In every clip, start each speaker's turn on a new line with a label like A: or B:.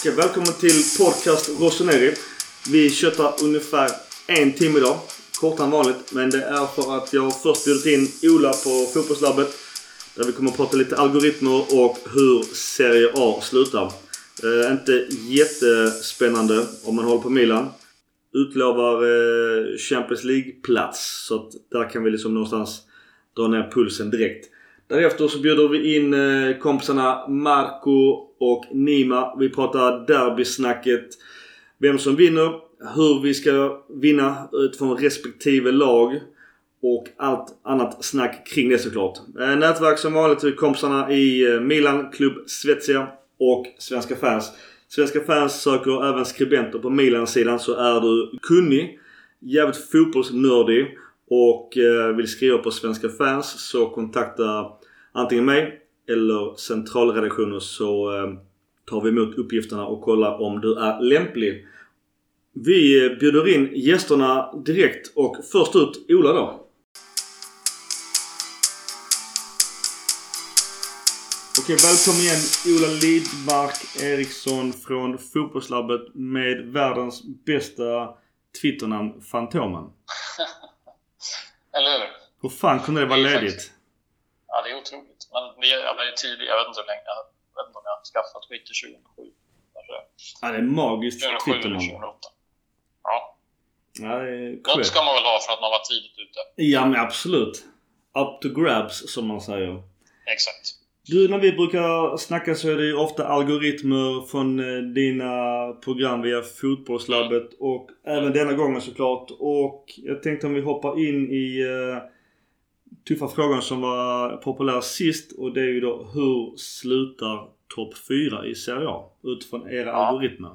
A: Okej, välkommen till podcast Rossoneri. Vi köttar ungefär en timme idag. Kortare än vanligt. Men det är för att jag först bjudit in Ola på Fotbollslabbet. Där vi kommer att prata lite algoritmer och hur Serie A slutar. Eh, inte jättespännande om man håller på Milan. Utlovar eh, Champions League-plats. Så att där kan vi liksom någonstans dra ner pulsen direkt. Därefter så bjuder vi in eh, kompisarna Marco och Nima. Vi pratar derbysnacket. Vem som vinner. Hur vi ska vinna utifrån respektive lag. Och allt annat snack kring det såklart. Eh, nätverk som vanligt till kompisarna i Milan, Klubb Svezia och Svenska fans. Svenska fans söker även skribenter på Milan-sidan så är du kunnig, jävligt fotbollsnördig och eh, vill skriva på Svenska fans så kontakta antingen mig eller centralredaktionen så eh, tar vi emot uppgifterna och kollar om du är lämplig. Vi eh, bjuder in gästerna direkt och först ut Ola då. Okej, välkommen igen Ola Lidmark Eriksson från Fotbollslabbet med världens bästa Twitternamn Fantomen.
B: Eller hur?
A: Hur fan kunde det vara
B: Det
A: ledigt?
B: Ja, det är otroligt. Men det är, det är tidigt. Jag vet inte hur länge. Jag vet inte om jag har skaffat Twitter 2007. Kanske
A: Ja, det är magiskt
B: 2007 eller
A: Twitternamn.
B: 2008. Ja.
A: Ja,
B: Något ska man väl ha för att man var tidigt ute.
A: Ja, men absolut. Up to grabs som man säger.
B: Exakt.
A: Du, när vi brukar snacka så är det ju ofta algoritmer från eh, dina program via Fotbollslabbet och även denna gången såklart. Och jag tänkte om vi hoppar in i eh, tuffa frågan som var populär sist och det är ju då hur slutar topp 4 i Serie A utifrån era
B: Ja.
A: algoritmer?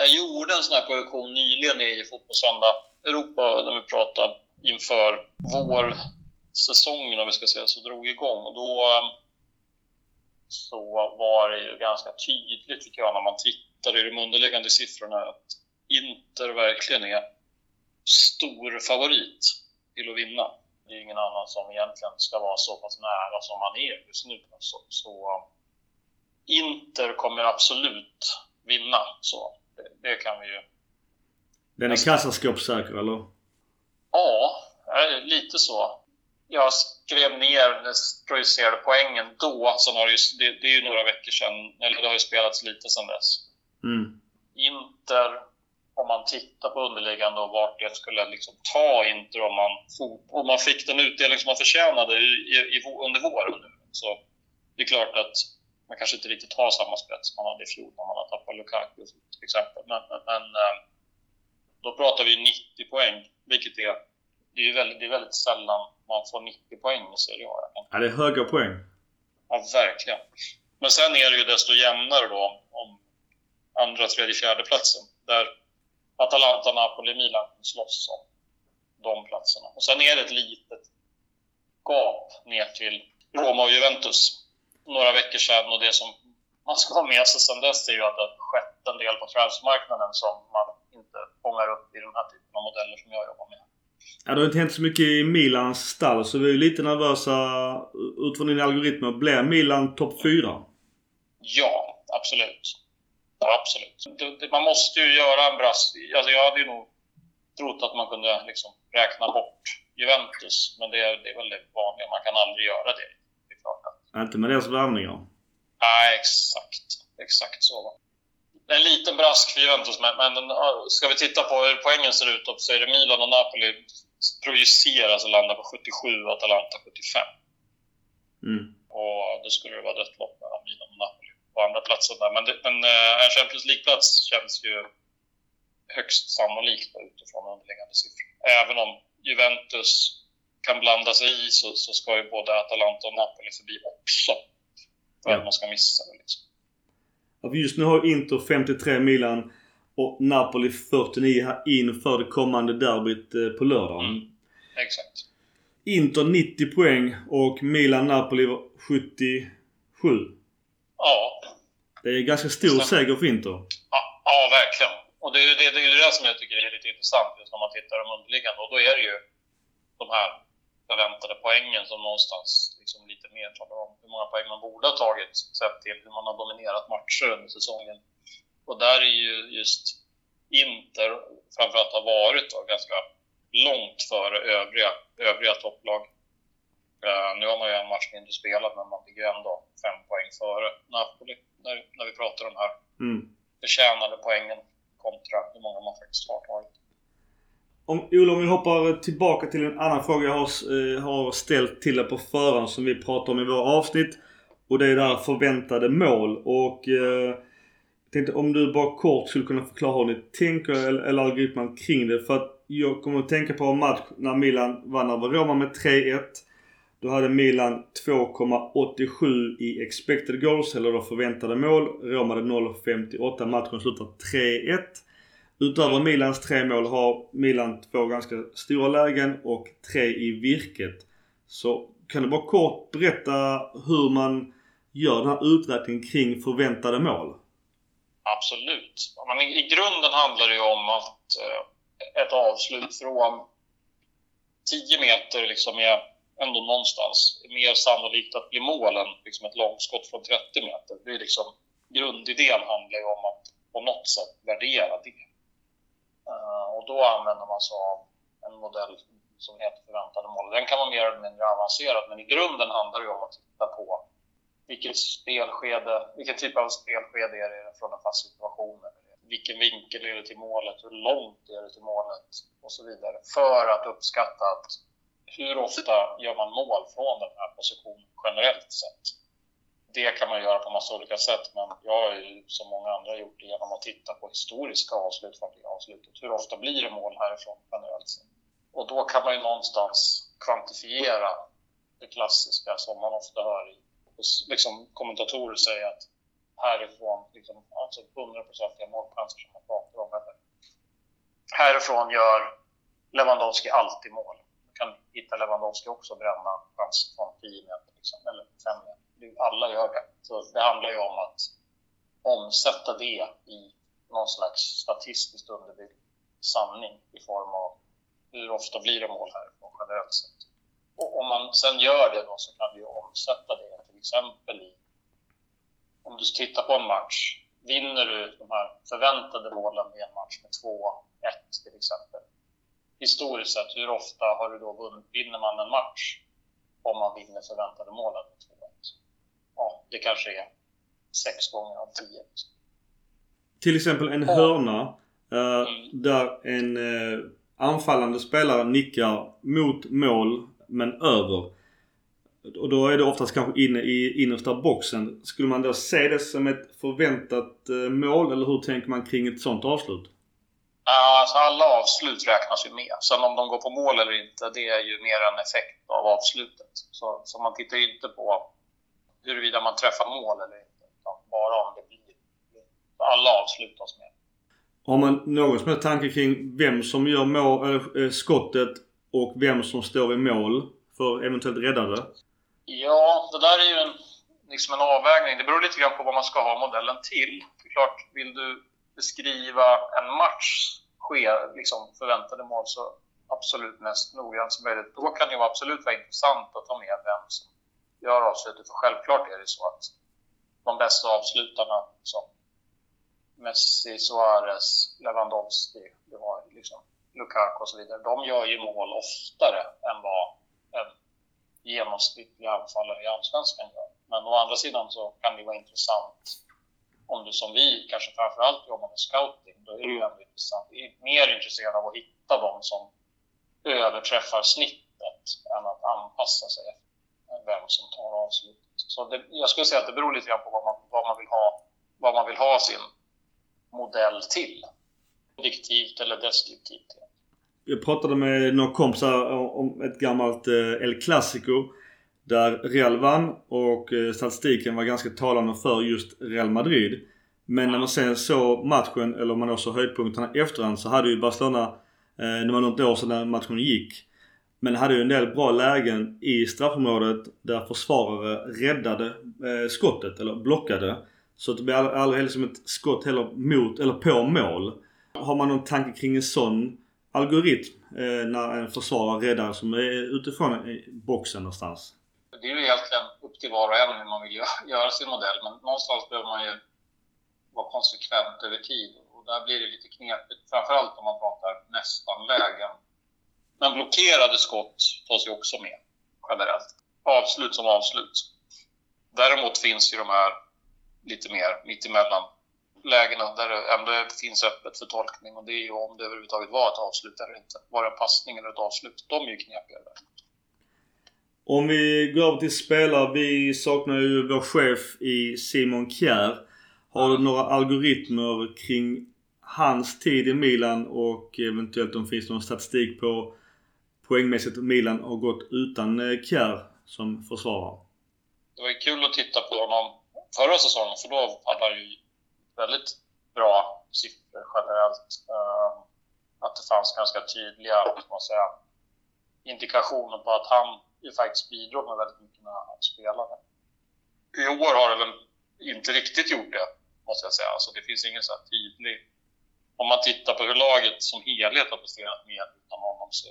B: Jag gjorde en sån här projektion nyligen i Fotbollssöndag Europa när vi pratade inför vårsäsongen, om vi ska säga så, drog igång. Och då eh, så var det ju ganska tydligt, tycker jag, när man tittar i de underliggande siffrorna att Inter verkligen är stor favorit till att vinna. Det är ingen annan som egentligen ska vara så pass nära som man är just nu. Så, så Inter kommer absolut vinna. Så det, det kan vi ju...
A: Den är kassaskåpssäker eller?
B: Ja, eh, lite så. Jag skrev ner, projicerade poängen då. Sen har det, ju, det, det är ju några veckor sedan, eller det har ju spelats lite sedan dess.
A: Mm.
B: Inter, om man tittar på underliggande och vart det skulle liksom ta Inter om man, om man fick den utdelning som man förtjänade i, i, i, under våren. nu. Så det är klart att man kanske inte riktigt har samma spets som man hade i fjol när man har tappat Lukaku till exempel. Men, men, eh, då pratar vi 90 poäng, vilket är, det är, väldigt, det är väldigt sällan man får 90 poäng i Serie A.
A: Ja, det är höga poäng.
B: Ja, verkligen. Men sen är det ju desto jämnare då om, andra, tredje, fjärde platsen. Där Atalanta, Napoli, Milan slåss om de platserna. Och sen är det ett litet gap ner till Roma och Juventus några veckor sedan. Och det som man ska ha med sig sen dess är ju att det har skett en del på transfermarknaden som man inte fångar upp i den här typen av modeller som jag jobbar med.
A: Ja, det har inte hänt så mycket i Milans stall så vi är lite nervösa utifrån dina algoritmer. Blir Milan topp 4?
B: Ja, absolut. Ja, absolut. Det, det, man måste ju göra en brass. Alltså jag hade ju nog trott att man kunde liksom räkna bort Juventus, men det är, det är väl det vanliga. Man kan aldrig göra det. Det är klart att...
A: Inte med deras värvningar.
B: Nej, exakt. Exakt så. en liten brask för Juventus, men, men ska vi titta på hur poängen ser ut så är det Milan och Napoli projiceras och landar på 77 och Atalanta 75.
A: Mm.
B: Och då skulle det vara dött lopp mellan Milan och Napoli på andra platsen där. Men, det, men eh, en Champions League-plats känns ju högst sannolikt utifrån underliggande siffror. Även om Juventus kan blanda sig i så, så ska ju både Atalanta och Napoli förbi också. För
A: Ja.
B: att man ska missa det liksom.
A: Just nu har Inter 53 Milan och Napoli 49 här inför det kommande derbyt eh, på lördagen.
B: Mm. Exakt.
A: Inter 90 poäng och Milan-Napoli var 77.
B: Ja,
A: Det är ganska stor
B: Stämmer.
A: seger för Inter.
B: Ja, ja, verkligen. Och det är ju det, det, är det som jag tycker är lite intressant just när man tittar de underliggande. Och då är det ju de här förväntade poängen som någonstans liksom lite mer talar om hur många poäng man borde ha tagit sett till hur man har dominerat matcher under säsongen. Och där är ju just Inter framförallt har varit då, ganska långt före övriga, övriga topplag. Uh, nu har man ju en match mindre spelad, men man ligger ändå fem poäng före Napoli när, när vi pratar om här mm. förtjänade poängen kontra hur många man faktiskt har tagit.
A: Om, Ola, om vi hoppar tillbaka till en annan fråga jag har, eh, har ställt till dig på förhand som vi pratar om i våra avsnitt. Och det är det här förväntade mål. Och eh, tänkte om du bara kort skulle kunna förklara hur ni tänker eller, eller algoritmen kring det. För att jag kommer att tänka på en match när Milan vann över Roma med 3-1. Då hade Milan 2,87 i expected goals, eller då förväntade mål. Roma hade 0,58. Matchen slutar 3-1. Utöver Milans tre mål har Milan två ganska stora lägen och tre i virket. Så kan du bara kort berätta hur man gör den här uträkningen kring förväntade mål?
B: Absolut. Men i, grunden handlar det ju om att eh, ett avslut från 10 meter liksom är ändå någonstans mer sannolikt att bli mål än liksom ett långskott från 30 meter. Det är liksom, grundidén handlar ju om att på något sätt värdera det. Eh, och då använder man sig av en modell som heter förväntade mål. Den kan vara mer eller mindre avancerad, men i grunden handlar det om att titta på vilket spelskede, vilken typ av spelskede är det från en fast situation? Vilken vinkel är det till målet? Hur långt är det till målet? Och så vidare. För att uppskatta att hur ofta gör man mål från den här positionen generellt sett? Det kan man göra på massa olika sätt, men jag har ju som många andra gjort det genom att titta på historiska avslut från det avslutet. Hur ofta blir det mål härifrån generellt sett? Och då kan man ju någonstans kvantifiera det klassiska som man ofta hör i liksom, kommentatorer säga att härifrån, liksom, alltså 100% målchanser som man pratar om. Eller. Härifrån gör Lewandowski alltid mål. Man kan hitta Lewandowski också bränna chans från 10 meter, liksom, eller 5 meter. Alla gör det. Så det handlar ju om att omsätta det i någon slags statistiskt underbyggd sanning i form av hur ofta blir det mål härifrån generellt sett. Och om man sen gör det då så kan vi omsätta det till exempel i... Om du tittar på en match, vinner du de här förväntade målen i en match med 2-1 till exempel. Historiskt sett, hur ofta har du då vunnit, vinner man en match om man vinner förväntade målen med 2-1? Ja, det kanske är sex gånger av tio.
A: Till exempel en hörna uh, mm. där en uh, anfallande spelare nickar mot mål men över. Och då är det oftast kanske inne i innersta boxen. Skulle man då se det som ett förväntat eh, mål eller hur tänker man kring ett sånt avslut?
B: Alltså alla avslut räknas ju med. Sen om de går på mål eller inte, det är ju mer en effekt av avslutet. Så, så man tittar ju inte på huruvida man träffar mål eller inte. Utan bara om det blir. Alla avslutas med.
A: Har man någon som helst tanke kring vem som gör mål, äh, skottet och vem som står i mål för eventuellt räddare?
B: Ja, det där är ju en, liksom en avvägning. Det beror lite grann på vad man ska ha modellen till. Det är klart, vill du beskriva en match ske, liksom förväntade mål så absolut mest noggrant som möjligt. Då kan det ju absolut vara intressant att ta med vem som gör avslutet. För självklart är det så att de bästa avslutarna som Messi, Suarez, Lewandowski, du har liksom Lukaku och så vidare, de gör ju mål oftare än vad en genomsnittliga anfallare i Allsvenskan gör. Men å andra sidan så kan det vara intressant om du som vi kanske framförallt jobbar med scouting, då är det ju ändå intressant. Vi är mer intresserade av att hitta de som överträffar snittet än att anpassa sig efter vem som tar avslutet. Så det, jag skulle säga att det beror lite grann på vad man, vad man, vill, ha, vad man vill ha sin modell till. Diktivt eller deskriptivt.
A: Jag pratade med några kompisar om ett gammalt eh, El Clasico. Där Real vann och eh, statistiken var ganska talande för just Real Madrid. Men när man sen såg matchen, eller om man såg höjdpunkterna efterhand, så hade ju Barcelona, eh, det var något år sedan när matchen gick, men hade ju en del bra lägen i straffområdet där försvarare räddade skottet, eller blockade. Så det blev aldrig liksom ett skott heller mot, eller på mål. Har man någon tanke kring en sån algoritm eh, när en försvarare räddar som är utifrån boxen någonstans?
B: Det är ju egentligen upp till var och en hur man vill göra sin modell, men någonstans behöver man ju vara konsekvent över tid. Och där blir det lite knepigt, framförallt om man pratar nästan lägen. Men blockerade skott tas ju också med, generellt. Avslut som avslut. Däremot finns ju de här lite mer mittemellan lägena där det ändå finns öppet för tolkning och det är ju om det överhuvudtaget var ett avslut eller inte. Var det en passning eller ett avslut? De är ju knepigare.
A: Om vi går över till spelare. Vi saknar ju vår chef i Simon Kjär. Har du några algoritmer kring hans tid i Milan och eventuellt om det finns någon statistik på poängmässigt Milan har gått utan eh, Kjär som försvarare?
B: Det var ju kul att titta på honom förra säsongen för då hade han ju väldigt bra siffror generellt. Ehm, att det fanns ganska tydliga man säga, indikationer på att han ju faktiskt bidrog med väldigt mycket när han spelade. I år har det väl inte riktigt gjort det, måste jag säga. Alltså, det finns ingen så här tydlig... Om man tittar på hur laget som helhet har presterat mer utan honom så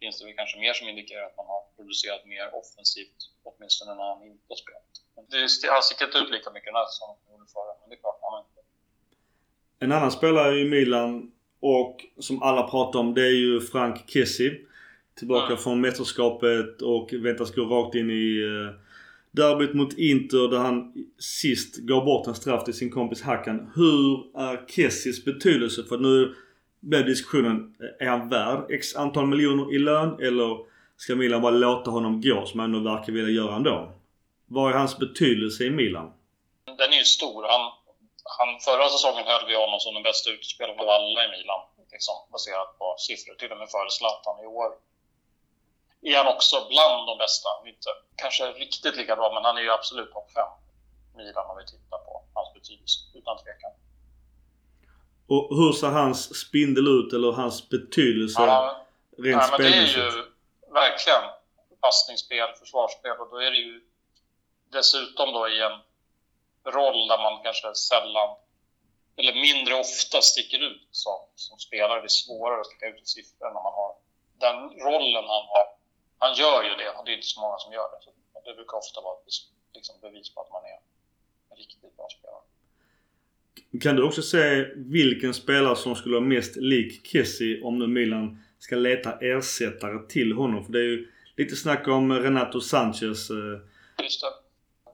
B: finns det väl kanske mer som indikerar att man har producerat mer offensivt, åtminstone när han inte har spelat. Det sticker inte ut lika mycket den här säsongen som gjorde förra, men det är klart,
A: en annan spelare i Milan och som alla pratar om det är ju Frank Kessie. Tillbaka mm. från mästerskapet och väntas gå rakt in i uh, derbyt mot Inter där han sist gav bort en straff till sin kompis Hakan. Hur är Kessies betydelse? För nu blir diskussionen, är han värd x antal miljoner i lön eller ska Milan bara låta honom gå som han nu verkar vilja göra ändå? Vad är hans betydelse i Milan?
B: Den är ju stor. Han, han, förra säsongen höll vi honom som den bästa utespelaren av alla i Milan. Liksom, baserat på siffror, till och med före Zlatan i år. Är han också bland de bästa. Inte kanske riktigt lika bra, men han är ju absolut topp 5 Milan om vi tittar på hans betydelse, utan tvekan.
A: Och hur ser hans spindel ut, eller hans betydelse
B: ja, rent ja, spelmässigt? Det är ju verkligen passningsspel, försvarsspel och då är det ju dessutom då i en roll där man kanske sällan eller mindre ofta sticker ut som, som spelare. Det är svårare att sticka ut i siffror när man har den rollen han har. Han gör ju det och det är inte så många som gör det. Så det brukar ofta vara ett liksom, bevis på att man är en riktigt bra spelare.
A: Kan du också säga vilken spelare som skulle vara mest lik Kessie om nu Milan ska leta ersättare till honom? För det är ju lite snack om Renato Sanchez. Eh,
B: Just det.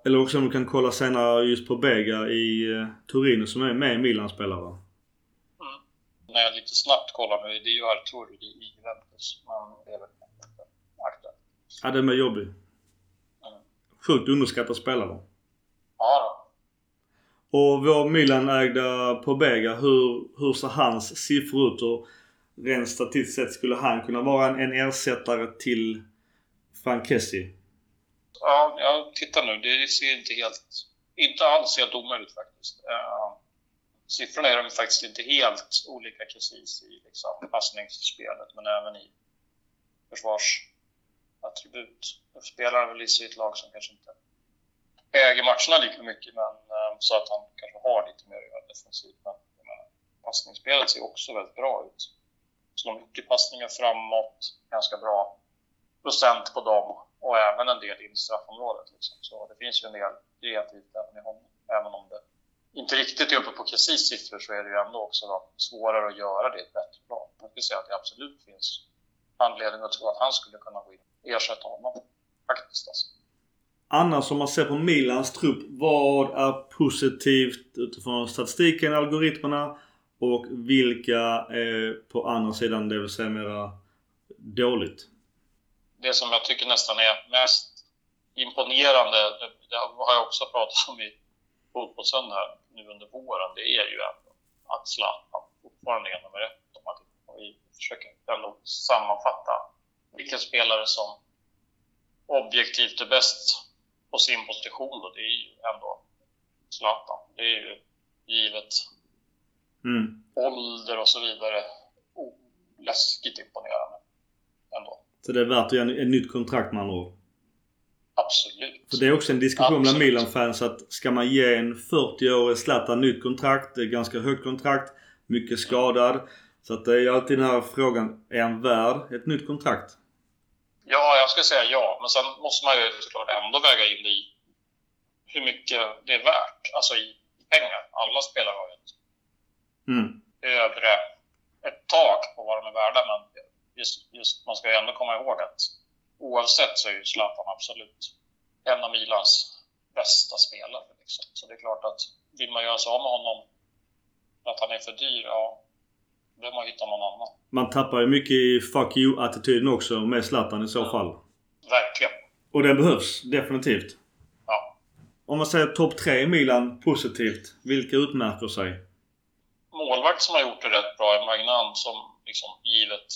A: Eller också om du kan kolla senare just på Bega i uh, Torino som är med i Milan-spelare. Mm.
B: När jag lite snabbt kollar nu, det är ju Arturo i Juventus. Men det är väl aktuellt.
A: Ja, den är jobbig. Mm. Sjukt underskattad spelare.
B: Ja
A: då. Och vår Milan-ägda Pobega, hur, hur ser hans siffror ut? Och rent statistiskt sett skulle han kunna vara en, en ersättare till Frank Kessie?
B: Ja, jag tittar nu. Det ser inte helt... Inte alls helt omöjligt faktiskt. Uh, siffrorna är de faktiskt inte helt olika precis i liksom, passningsspelet, men även i försvarsattribut. Spelar väl i sitt lag som kanske inte äger matcherna lika mycket, men um, så att han kanske har lite mer att göra defensivt. Men passningsspelet ser också väldigt bra ut. Slår mycket passningar framåt, ganska bra procent på dem och även en del in straffområdet. Liksom. Så det finns ju en del kreativt även i honom. Även om det inte riktigt är uppe på precis siffror så är det ju ändå också då, svårare att göra det i ett bättre lag. Jag skulle säga att det absolut finns anledning att tro att han skulle kunna gå in och ersätta honom. Faktiskt alltså.
A: Annars om man ser på Milans trupp, vad är positivt utifrån statistiken, algoritmerna och vilka är på andra sidan, det vill säga mera dåligt?
B: Det som jag tycker nästan är mest imponerande, det har jag också pratat om i Fotbollssöndag nu under våren, det är ju att Zlatan fortfarande är nummer ett. Om vi försöker ändå sammanfatta vilken spelare som objektivt är bäst på sin position då, det är ju ändå Zlatan. Det är ju givet mm. ålder och så vidare oh, läskigt imponerande ändå.
A: Så det är värt att göra ett nytt kontrakt med andra ord.
B: Absolut.
A: För det är också en diskussion bland Milan-fans att ska man ge en 40-årig Zlatan nytt kontrakt? Det är ganska högt kontrakt. Mycket skadad. Så att det är alltid den här frågan. Är han värd ett nytt kontrakt?
B: Ja, jag skulle säga ja. Men sen måste man ju såklart ändå väga in i hur mycket det är värt. Alltså i pengar. Alla spelare har ju ett
A: Mm.
B: övre, ett tak på vad de är värda. Men just, just, man ska ju ändå komma ihåg att oavsett så är ju Zlatan absolut en av Milans bästa spelare. Liksom. Så det är klart att vill man göra sig av med honom att han är för dyr, ja, då man hitta någon annan.
A: Man tappar ju mycket i fuck you-attityden också med Zlatan i så fall.
B: Verkligen.
A: Och det behövs definitivt.
B: Ja.
A: Om man säger topp tre i Milan positivt. Vilka utmärker sig?
B: målvakt som har gjort det rätt bra är Magnan som liksom givet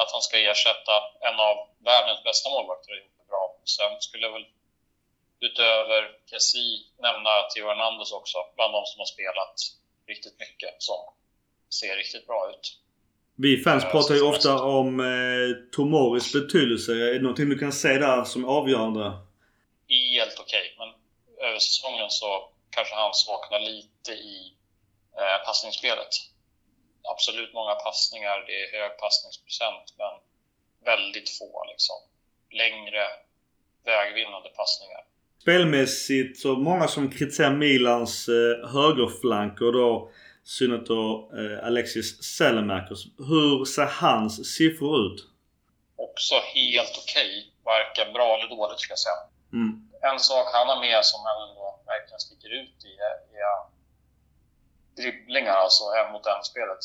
B: att han ska ersätta en av världens bästa målvakter har gjort det bra. Sen skulle jag väl utöver Kessi nämna Theo Hernandez också, bland de som har spelat riktigt mycket, som ser riktigt bra ut.
A: Vi fans pratar ju ofta om eh, Tomoris betydelse. Är det någonting du kan säga där som är avgörande?
B: Helt okej, men över säsongen så kanske han saknar lite i eh, passningsspelet. Absolut många passningar, det är hög passningsprocent, men väldigt få liksom. Längre vägvinnande passningar.
A: Spelmässigt så många som kritiserar Milans eh, högerflank och då synnerhet då eh, Alexis Selemakers. Hur ser hans siffror ut?
B: Också helt okej, varken bra eller dåligt ska jag säga.
A: Mm.
B: En sak han har med som han ändå verkligen sticker ut i är dribblingar, alltså en mot en spelet.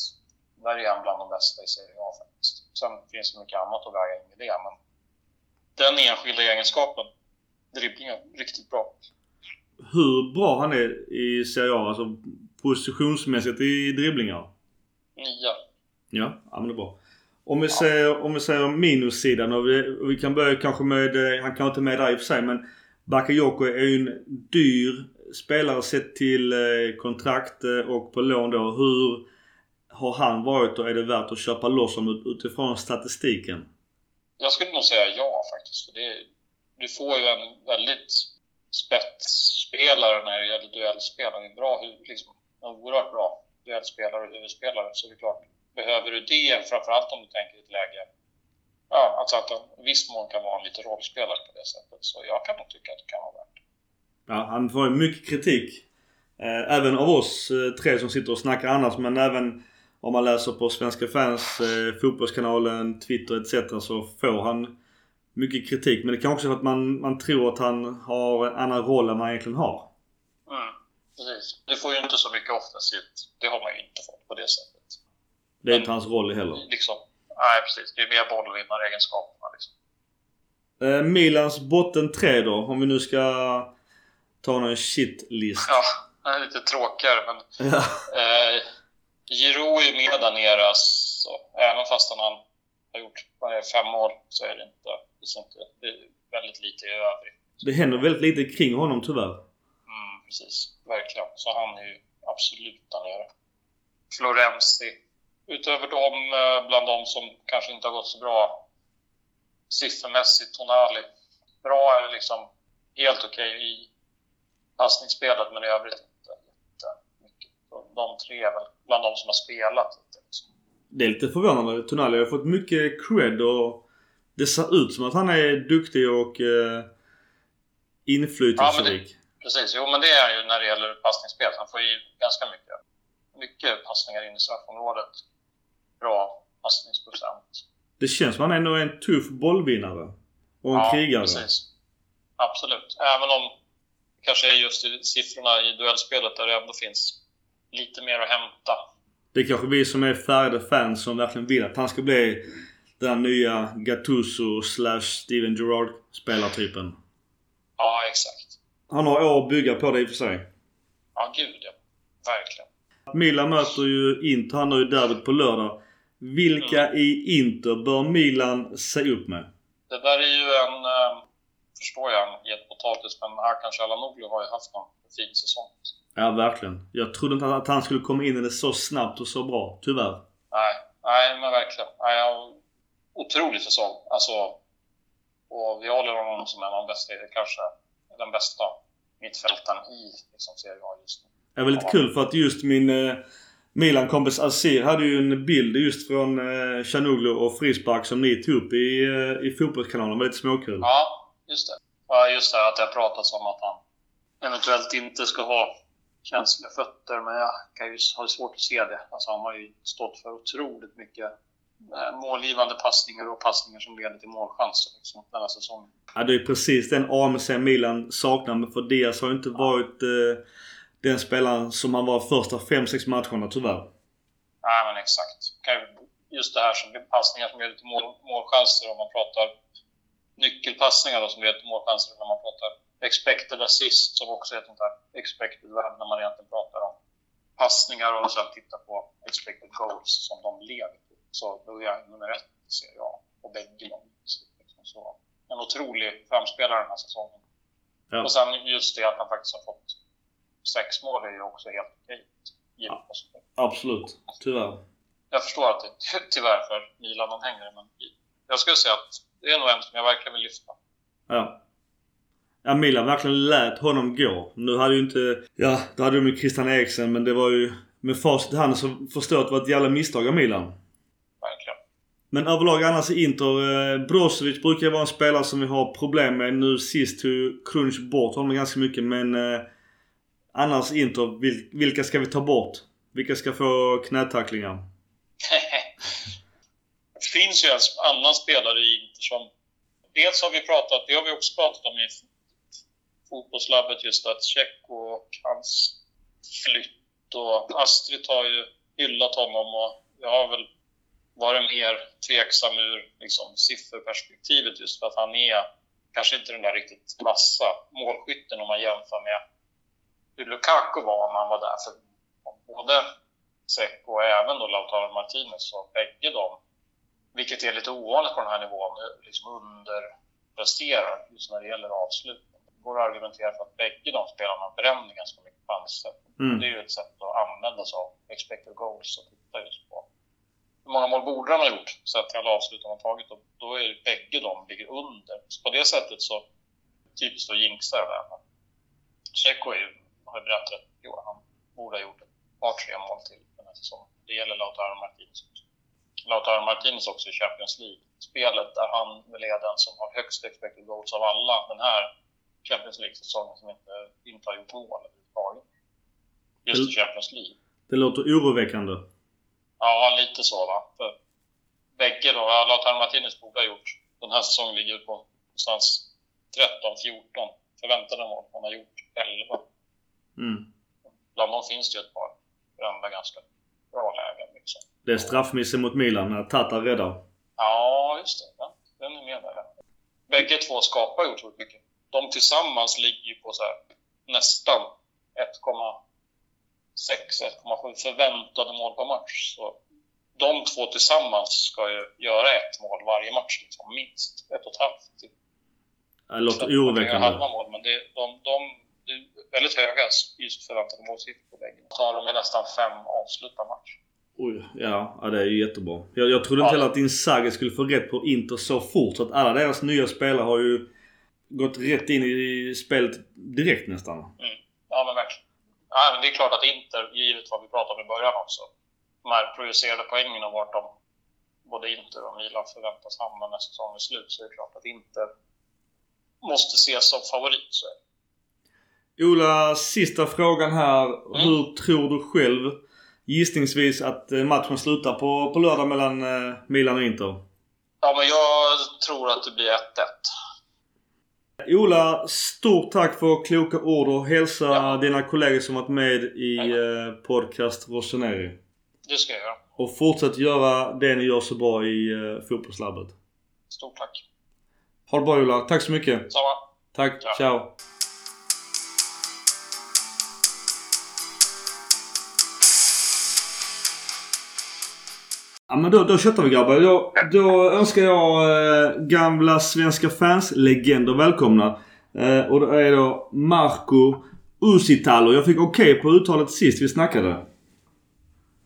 B: Där är han bland de bästa i Serie A faktiskt. Sen finns det mycket annat att väga in i det, men den enskilda egenskapen, dribblingar, riktigt bra.
A: Hur bra han är i Serie A, alltså positionsmässigt i dribblingar?
B: Nia.
A: Ja, ja men det är bra. Om vi säger, om vi säger minussidan och vi, och vi kan börja kanske med, eh, han kan inte med där i och för sig men Bakayoko är ju en dyr spelare sett till eh, kontrakt eh, och på lån då. Hur har han varit och är det värt att köpa loss honom utifrån statistiken?
B: Jag skulle nog säga ja faktiskt. För det, du får ju en väldigt spetsspelare när det gäller duellspel. En bra, liksom, en oerhört bra duellspelare och huvudspelare. Så det är klart, behöver du det, framförallt om du tänker i ett läge Ja, alltså att han i viss mån kan vara en lite rollspelare på det sättet. Så jag kan nog tycka att det kan vara värt.
A: Ja, han får ju mycket kritik. Eh, även av oss eh, tre som sitter och snackar annars men även om man läser på Svenska fans, eh, Fotbollskanalen, Twitter etc. så får han mycket kritik. Men det kan också vara att man, man tror att han har en annan roll än man egentligen har.
B: Mm, precis. Du får ju inte så mycket offensivt. Det har man ju inte fått på det sättet.
A: Det är inte hans roll heller.
B: Liksom, nej, precis. Det är mer bollvinnaregenskaperna. Liksom.
A: Eh, Milans botten tre då, om vi nu ska ta någon shitlist.
B: Ja, det är lite tråkigare, men
A: Ja.
B: Eh, Giroud är med där nere, så även fast han har gjort fem mål så är det inte, det är väldigt lite i övrigt.
A: Det händer väldigt lite kring honom tyvärr.
B: Mm, precis, verkligen. Så han är ju absolut där nere. Florenzi. Utöver dem, eh, bland de som kanske inte har gått så bra siffermässigt, Tonali. Bra är liksom helt okej i passningsspelet, men i övrigt inte jättemycket. De, de tre är väl bland de som har spelat. Liksom.
A: Det är lite förvånande. Tonali har fått mycket cred och det ser ut som att han är duktig och eh, inflytelserik.
B: Precis, jo men det är han ju när det gäller passningsspel. Han får ju ganska mycket, mycket passningar in i straffområdet. Bra passningsprocent.
A: Det känns som att han ändå är en tuff bollvinnare. Och en krigare.
B: precis. Absolut. Även om kanske är just i siffrorna i duellspelet där det ändå finns lite mer att hämta.
A: Det är kanske vi som är färgade fans som verkligen vill att han ska bli den nya Gattuso slash Steven Gerrard spelartypen.
B: Ja, exakt.
A: Han har år att bygga på det i och för sig.
B: Ja, gud ja. Verkligen.
A: Milan möter ju Inter. Han har ju derbyt på lördag. Vilka i Inter bör Milan se upp med?
B: Det där är ju en, eh, förstår jag, het potatis, men Hakan Calhanoglu har ju haft en fin säsong.
A: Ja, verkligen. Jag trodde inte att han skulle komma in i det så snabbt och så bra. Tyvärr.
B: Nej, nej men verkligen. Nej, otrolig säsong. Alltså, och vi håller honom som en av de bästa, kanske den bästa mittfältaren i liksom, Serie A just nu.
A: Det var lite kul för att just min eh, Milan-kompis Azir hade ju en bild just från eh, Chanuglu och frispark som ni tog upp i, eh, i fotbollskanalen. Det var lite småkul.
B: Ja, just det. Ja, just det att det har pratats om att han eventuellt inte ska ha känsliga fötter, men jag kan ju ha svårt att se det. Alltså, han har ju stått för otroligt mycket eh, målgivande passningar och passningar som leder till målchanser liksom, denna säsongen.
A: Ja, det är precis den AMC Milan saknar. Men för Diaz har inte varit eh, den spelaren som han var första 5-6 matcherna tyvärr.
B: Nej, men exakt. Just det här som passningar som leder till mål, målchanser om man pratar nyckelpassningar då, som leder till målchanser när man pratar expected assist som också är ett sånt där expected värde när man egentligen pratar om passningar och sen tittar på expected goals som de leder till. Så då är jag nummer ett, ser jag, på bägge dem. Så, en otrolig framspelare den här säsongen. Ja. Och sen just det att han faktiskt har fått sex mål är ju också helt okej. Ja,
A: absolut, tyvärr.
B: Jag förstår att det är tyvärr för Milan-anhängare, men jag skulle säga att det är nog en som jag verkligen vill lyfta.
A: Ja. Ja, Milan verkligen lät honom gå. Nu hade ju inte... Ja, då hade de ju Christian Eriksen men det var ju... Med facit i hand så förstår jag att det var ett jävla misstag av Milan.
B: Verkligen.
A: Men överlag annars i Inter, eh, Brozovic brukar vara en spelare som vi har problem med. Nu sist tog Crunch bort honom ganska mycket men... Eh, annars Inter, vil, vilka ska vi ta bort? Vilka ska få knätacklingar?
B: Det finns ju alltså en annan spelare i Inter som... Dels har vi pratat, det har vi också pratat om i fotbollslabbet just att Tjecko och hans flytt och Astrid har ju hyllat honom och jag har väl varit mer tveksam ur liksom, sifferperspektivet just för att han är kanske inte den där riktigt vassa målskytten om man jämför med hur Lukaku var när han var där. För både Seco och även då Lautaro Martinez så bägge de, vilket är lite ovanligt på den här nivån, liksom underpresterar just när det gäller avslut går att argumentera för att bägge de spelarna bränner ganska mycket chanser. Mm. Det är ju ett sätt att använda sig av expected goals och titta just på hur många mål borde han ha gjort sett till alla avslut han har tagit och då är det bägge de ligger under. Så på det sättet så typiskt att jinxa det där. Tjecko har ju rätt mycket Han borde ha gjort ett par, tre mål till den här säsongen. Det gäller Lautaro Martinez. Lautaro Martinez också i Champions League-spelet där han väl är den som har högst expected goals av alla den här Champions League-säsongen som inte, inte har gjort mål överhuvudtaget. Just i Champions League.
A: Det låter oroväckande.
B: Ja, lite så va. För bägge då, Lautaro Martinez borde ha gjort. Den här säsongen ligger på någonstans 13-14 förväntade mål. Han har gjort 11. Mm. Bland dem finns det ju ett par brända ganska bra lägen. Liksom.
A: Det är straffmissen mot Milan när Tata räddar.
B: Ja, just det. Ja, den är med där. Bägge två skapar ju otroligt mycket de tillsammans ligger ju på så här, nästan 1,6-1,7 förväntade mål per match. Så de två tillsammans ska ju göra ett mål varje match, liksom, minst. Ett och ett halvt. Typ.
A: Det låter oroväckande.
B: halva mål, men det, de, de, det är väldigt höga just förväntade målsiffror på bägge. Har de nästan fem avslut per match.
A: Oj, ja, ja, det är ju jättebra. Jag, jag trodde inte heller att Inzaghi skulle få rätt på Inter så fort. Så att alla deras nya spelare har ju gått rätt in i spelet direkt nästan.
B: Mm. Ja men verkligen. Ja, men det är klart att Inter, givet vad vi pratade om i början också, de här projicerade poängen och vart de, både Inter och Milan förväntas hamna när säsongen är slut, så är det klart att Inter måste ses som favorit. Så.
A: Ola, sista frågan här. Mm. Hur tror du själv gissningsvis att eh, matchen slutar på, på lördag mellan eh, Milan och Inter?
B: Ja, men jag tror att det blir 1-1.
A: Ola, stort tack för kloka ord och hälsa ja. dina kollegor som varit med i eh, podcast Rossoneri.
B: Det ska jag göra.
A: Och fortsätt göra det ni gör så bra i fotbollslabbet.
B: Stort tack.
A: Ha det bra Ola. Tack så mycket.
B: Samma.
A: Tack. Ciao. Ciao. Ja men då, då köttar vi grabbar. Då, då önskar jag eh, gamla svenska fans-legender välkomna. Eh, och då är då Marco Usitalo. Jag fick okej okay på uttalet sist vi snackade.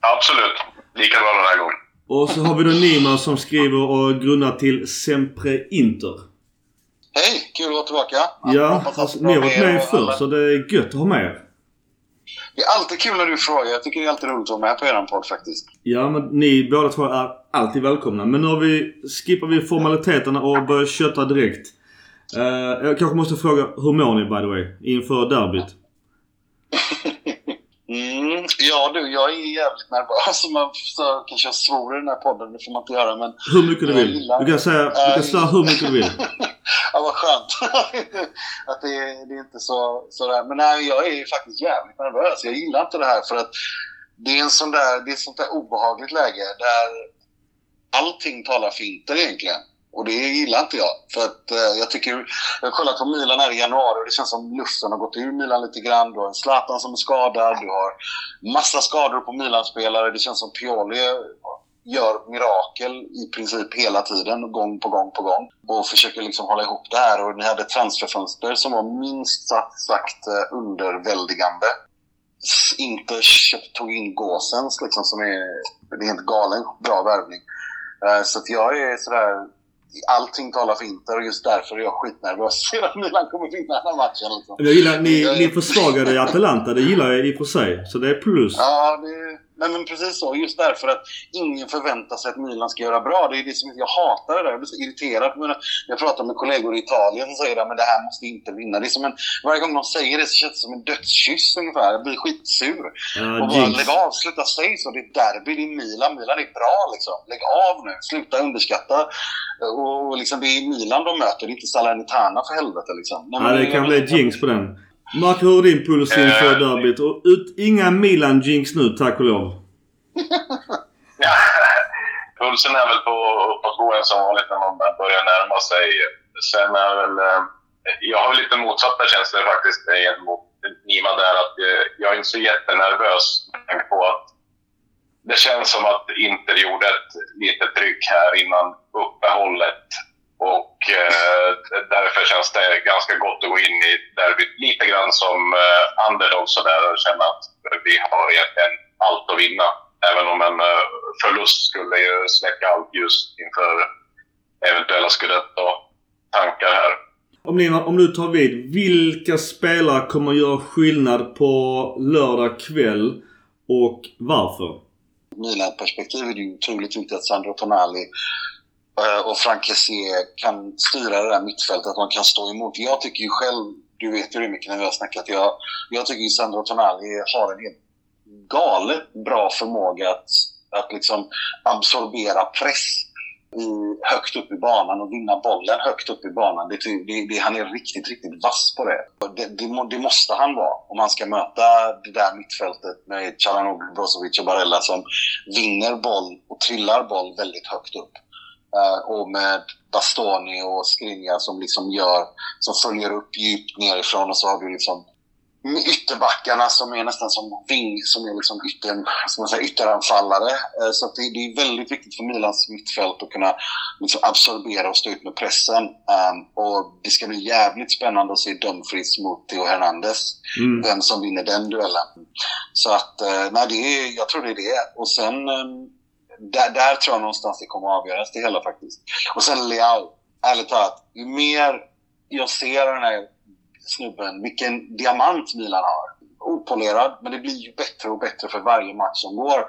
C: Absolut. Lika bra den här gången.
A: Och så har vi då Nima som skriver och grundar till Sempre Inter.
C: Hej! Kul att vara tillbaka.
A: Ja, alltså, ni har varit med förr så det är gött att ha med er.
C: Det är alltid kul när du frågar. Jag tycker det är alltid roligt att vara med på er podd faktiskt.
A: Ja, men ni båda två är alltid välkomna. Men nu har vi, skippar vi formaliteterna och börjar köta direkt. Uh, jag kanske måste fråga, hur mår ni by the way? Inför derbyt?
C: Ja du, jag är jävligt nervös. Man så, kanske jag svor i den här podden, det får man inte göra. Men
A: Hur mycket du vill.
C: gillar-
A: Du kan säga, du kan säga hur mycket du vill.
C: ja, vad skönt. att det, det är inte så, sådär. Men nej, jag är ju faktiskt jävligt nervös. Jag gillar inte det här för att det är en sån där, det är ett sånt där obehagligt läge där allting talar finter egentligen. Och det gillar inte jag. För att eh, jag tycker, jag har kollat på Milan här i januari och det känns som luften har gått ur Milan lite grann. Du har en Zlatan som är skadad, du har massa skador på Milan-spelare. Det känns som Pioli gör mirakel i princip hela tiden, gång på gång på gång. Och försöker liksom hålla ihop det här. Och ni hade transferfönster som var minst sagt, eh, underväldigande. Köpt, tog in Gåsens liksom, som är, det är helt galen bra värvning. Eh, Så att jag är sådär... Allting talar för Inter och just därför är jag skitnervös att Milan kommer vinna den här matchen. Liksom.
A: Jag gillar, ni, ni försvagade i Atalanta, det gillar jag i och för sig. Så det är plus.
C: Ja, det, nej men precis så. Just därför att ingen förväntar sig att Milan ska göra bra. Det är det som jag hatar det där. Jag blir så irriterad. på mina- Jag pratar med kollegor i Italien som säger att det här måste inte vinna. Det är som en, varje gång de säger det så känns det som en dödskyss ungefär. Jag blir skitsur.
A: Ja,
C: Och bara lägg av, sluta säga så. Det är derby, det är Milan. Milan är bra liksom. Lägg av nu, sluta underskatta. Och liksom, det är Milan de möter, det är inte Salernitana för helvete liksom. Nej,
A: Ja, det kan bli jinx på den. Mark, hur är din puls inför
D: Eh.
A: derbyt? Och ut, inga Milan-jinx nu, tack och lov.
D: Ja, pulsen är väl på uppåtgående som vanligt när man börjar närma sig. Sen är väl... eh, Jag har lite motsatta känslor faktiskt gentemot Nima där. Att eh, jag är inte så jättenervös med tanke på att det känns som att Inter gjorde ett litet tryck här innan uppehållet. Och eh, därför känns det ganska gott att gå in i derbyt lite grann som eh, underdog sådär och känna att vi har egentligen allt att vinna. Även om en eh, förlust skulle ju släcka allt ljus inför eventuella scudetto-tankar här.
A: Om, ni, om du tar vid, vilka spelare kommer göra skillnad på lördag kväll och varför?
C: Milan-perspektiv är det ju otroligt viktigt att Sandro Tonali Eh, och Frank Kessé kan styra det där mittfältet, att man kan stå emot. Jag tycker ju själv, du vet ju det mycket när vi har snackat, jag, jag tycker ju Sandro Tonali har en helt galet bra förmåga att, att liksom absorbera press i, högt upp i banan och vinna bollen högt upp i banan. Det, det, det, han är riktigt, riktigt vass på det. Det, det. det måste han vara om han ska möta det där mittfältet med Calhanoglu, Brozovic och Barella som vinner boll och trillar boll väldigt högt upp. Eh, och med Bastoni och Skriniar som liksom gör, som följer upp djupt nerifrån och så har du liksom ytterbackarna som är nästan som ving, som är liksom ytter, man säga, ytteranfallare. Eh, Så det, det är väldigt viktigt för Milans mittfält att kunna liksom absorbera och stå ut med pressen. Um, och det ska bli jävligt spännande att se Dumfries mot Theo Hernandez.
A: Mm.
C: Vem som vinner den duellen. Så att, eh, nej, det är, jag tror det är det. Och sen, ehm, där, där tror jag någonstans det kommer att avgöras det hela faktiskt. Och sen Leao, ärligt talat, ju mer jag ser den här snubben, vilken diamant Milan har. Opolerad, men det blir ju bättre och bättre för varje match som går.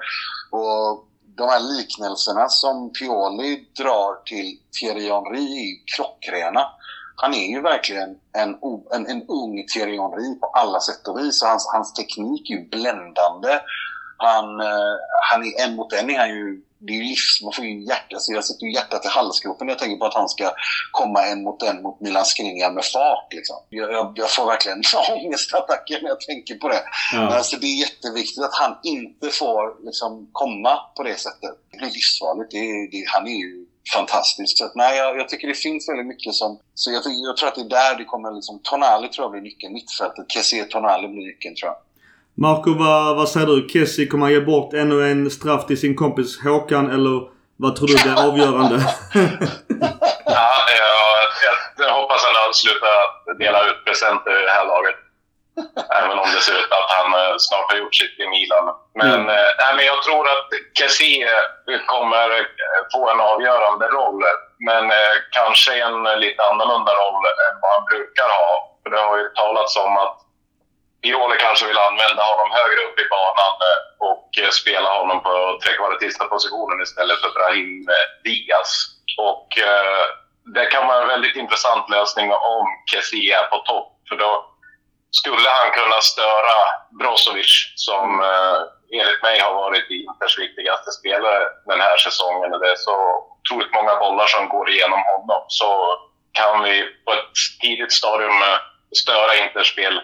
C: Och de här liknelserna som Pioli drar till Thierry Henry är ju klockrena. Han är ju verkligen en, en, en ung Thierry Henry på alla sätt och vis. Och Hans, hans teknik är ju bländande. Han, eh, han är en mot en är han ju det är ju livs, man får ju hjärta, så jag sätter ju hjärtat i halsgropen när jag tänker på att han ska komma en mot en mot Milan Skriniar med fart. Liksom. Jag, jag, jag får verkligen ångestattacker när jag tänker på det. Men
A: Ja.
C: alltså, det är jätteviktigt att han inte får liksom, komma på det sättet. Det blir livsfarligt. Det, det, han är ju fantastisk. Så att, nej, jag, jag tycker det finns väldigt mycket som... Så jag, jag tror att det är där det kommer... Liksom, Tonali tror jag blir nyckeln. Mittfältet. Kessie Tonali blir nyckeln tror jag.
A: Marco, vad, vad säger du? Kessie, kommer han ge bort ännu en straff till sin kompis Håkan eller vad tror du blir avgörande?
D: Ja, jag, jag, hoppas han har slutat dela ut presenter i det här laget. Även om det ser ut att han eh, snart har gjort sitt i Milan. Men,
A: Mm.
D: eh, nej, men jag tror att Kessie kommer eh, få en avgörande roll. Men kanske en lite annorlunda roll än vad han brukar ha. För det har ju talats om att Pioli kanske vill använda honom högre upp i banan eh, och eh, spela honom på trekvartista-positionen istället för Brahim eh, Diaz. Och eh, det kan vara en väldigt intressant lösning om Kessie är på topp. För då skulle han kunna störa Brozovic som eh, enligt mig har varit Inters viktigaste spelare den här säsongen. Det är så otroligt många bollar som går igenom honom. Så kan vi på ett tidigt stadium störa Inters spel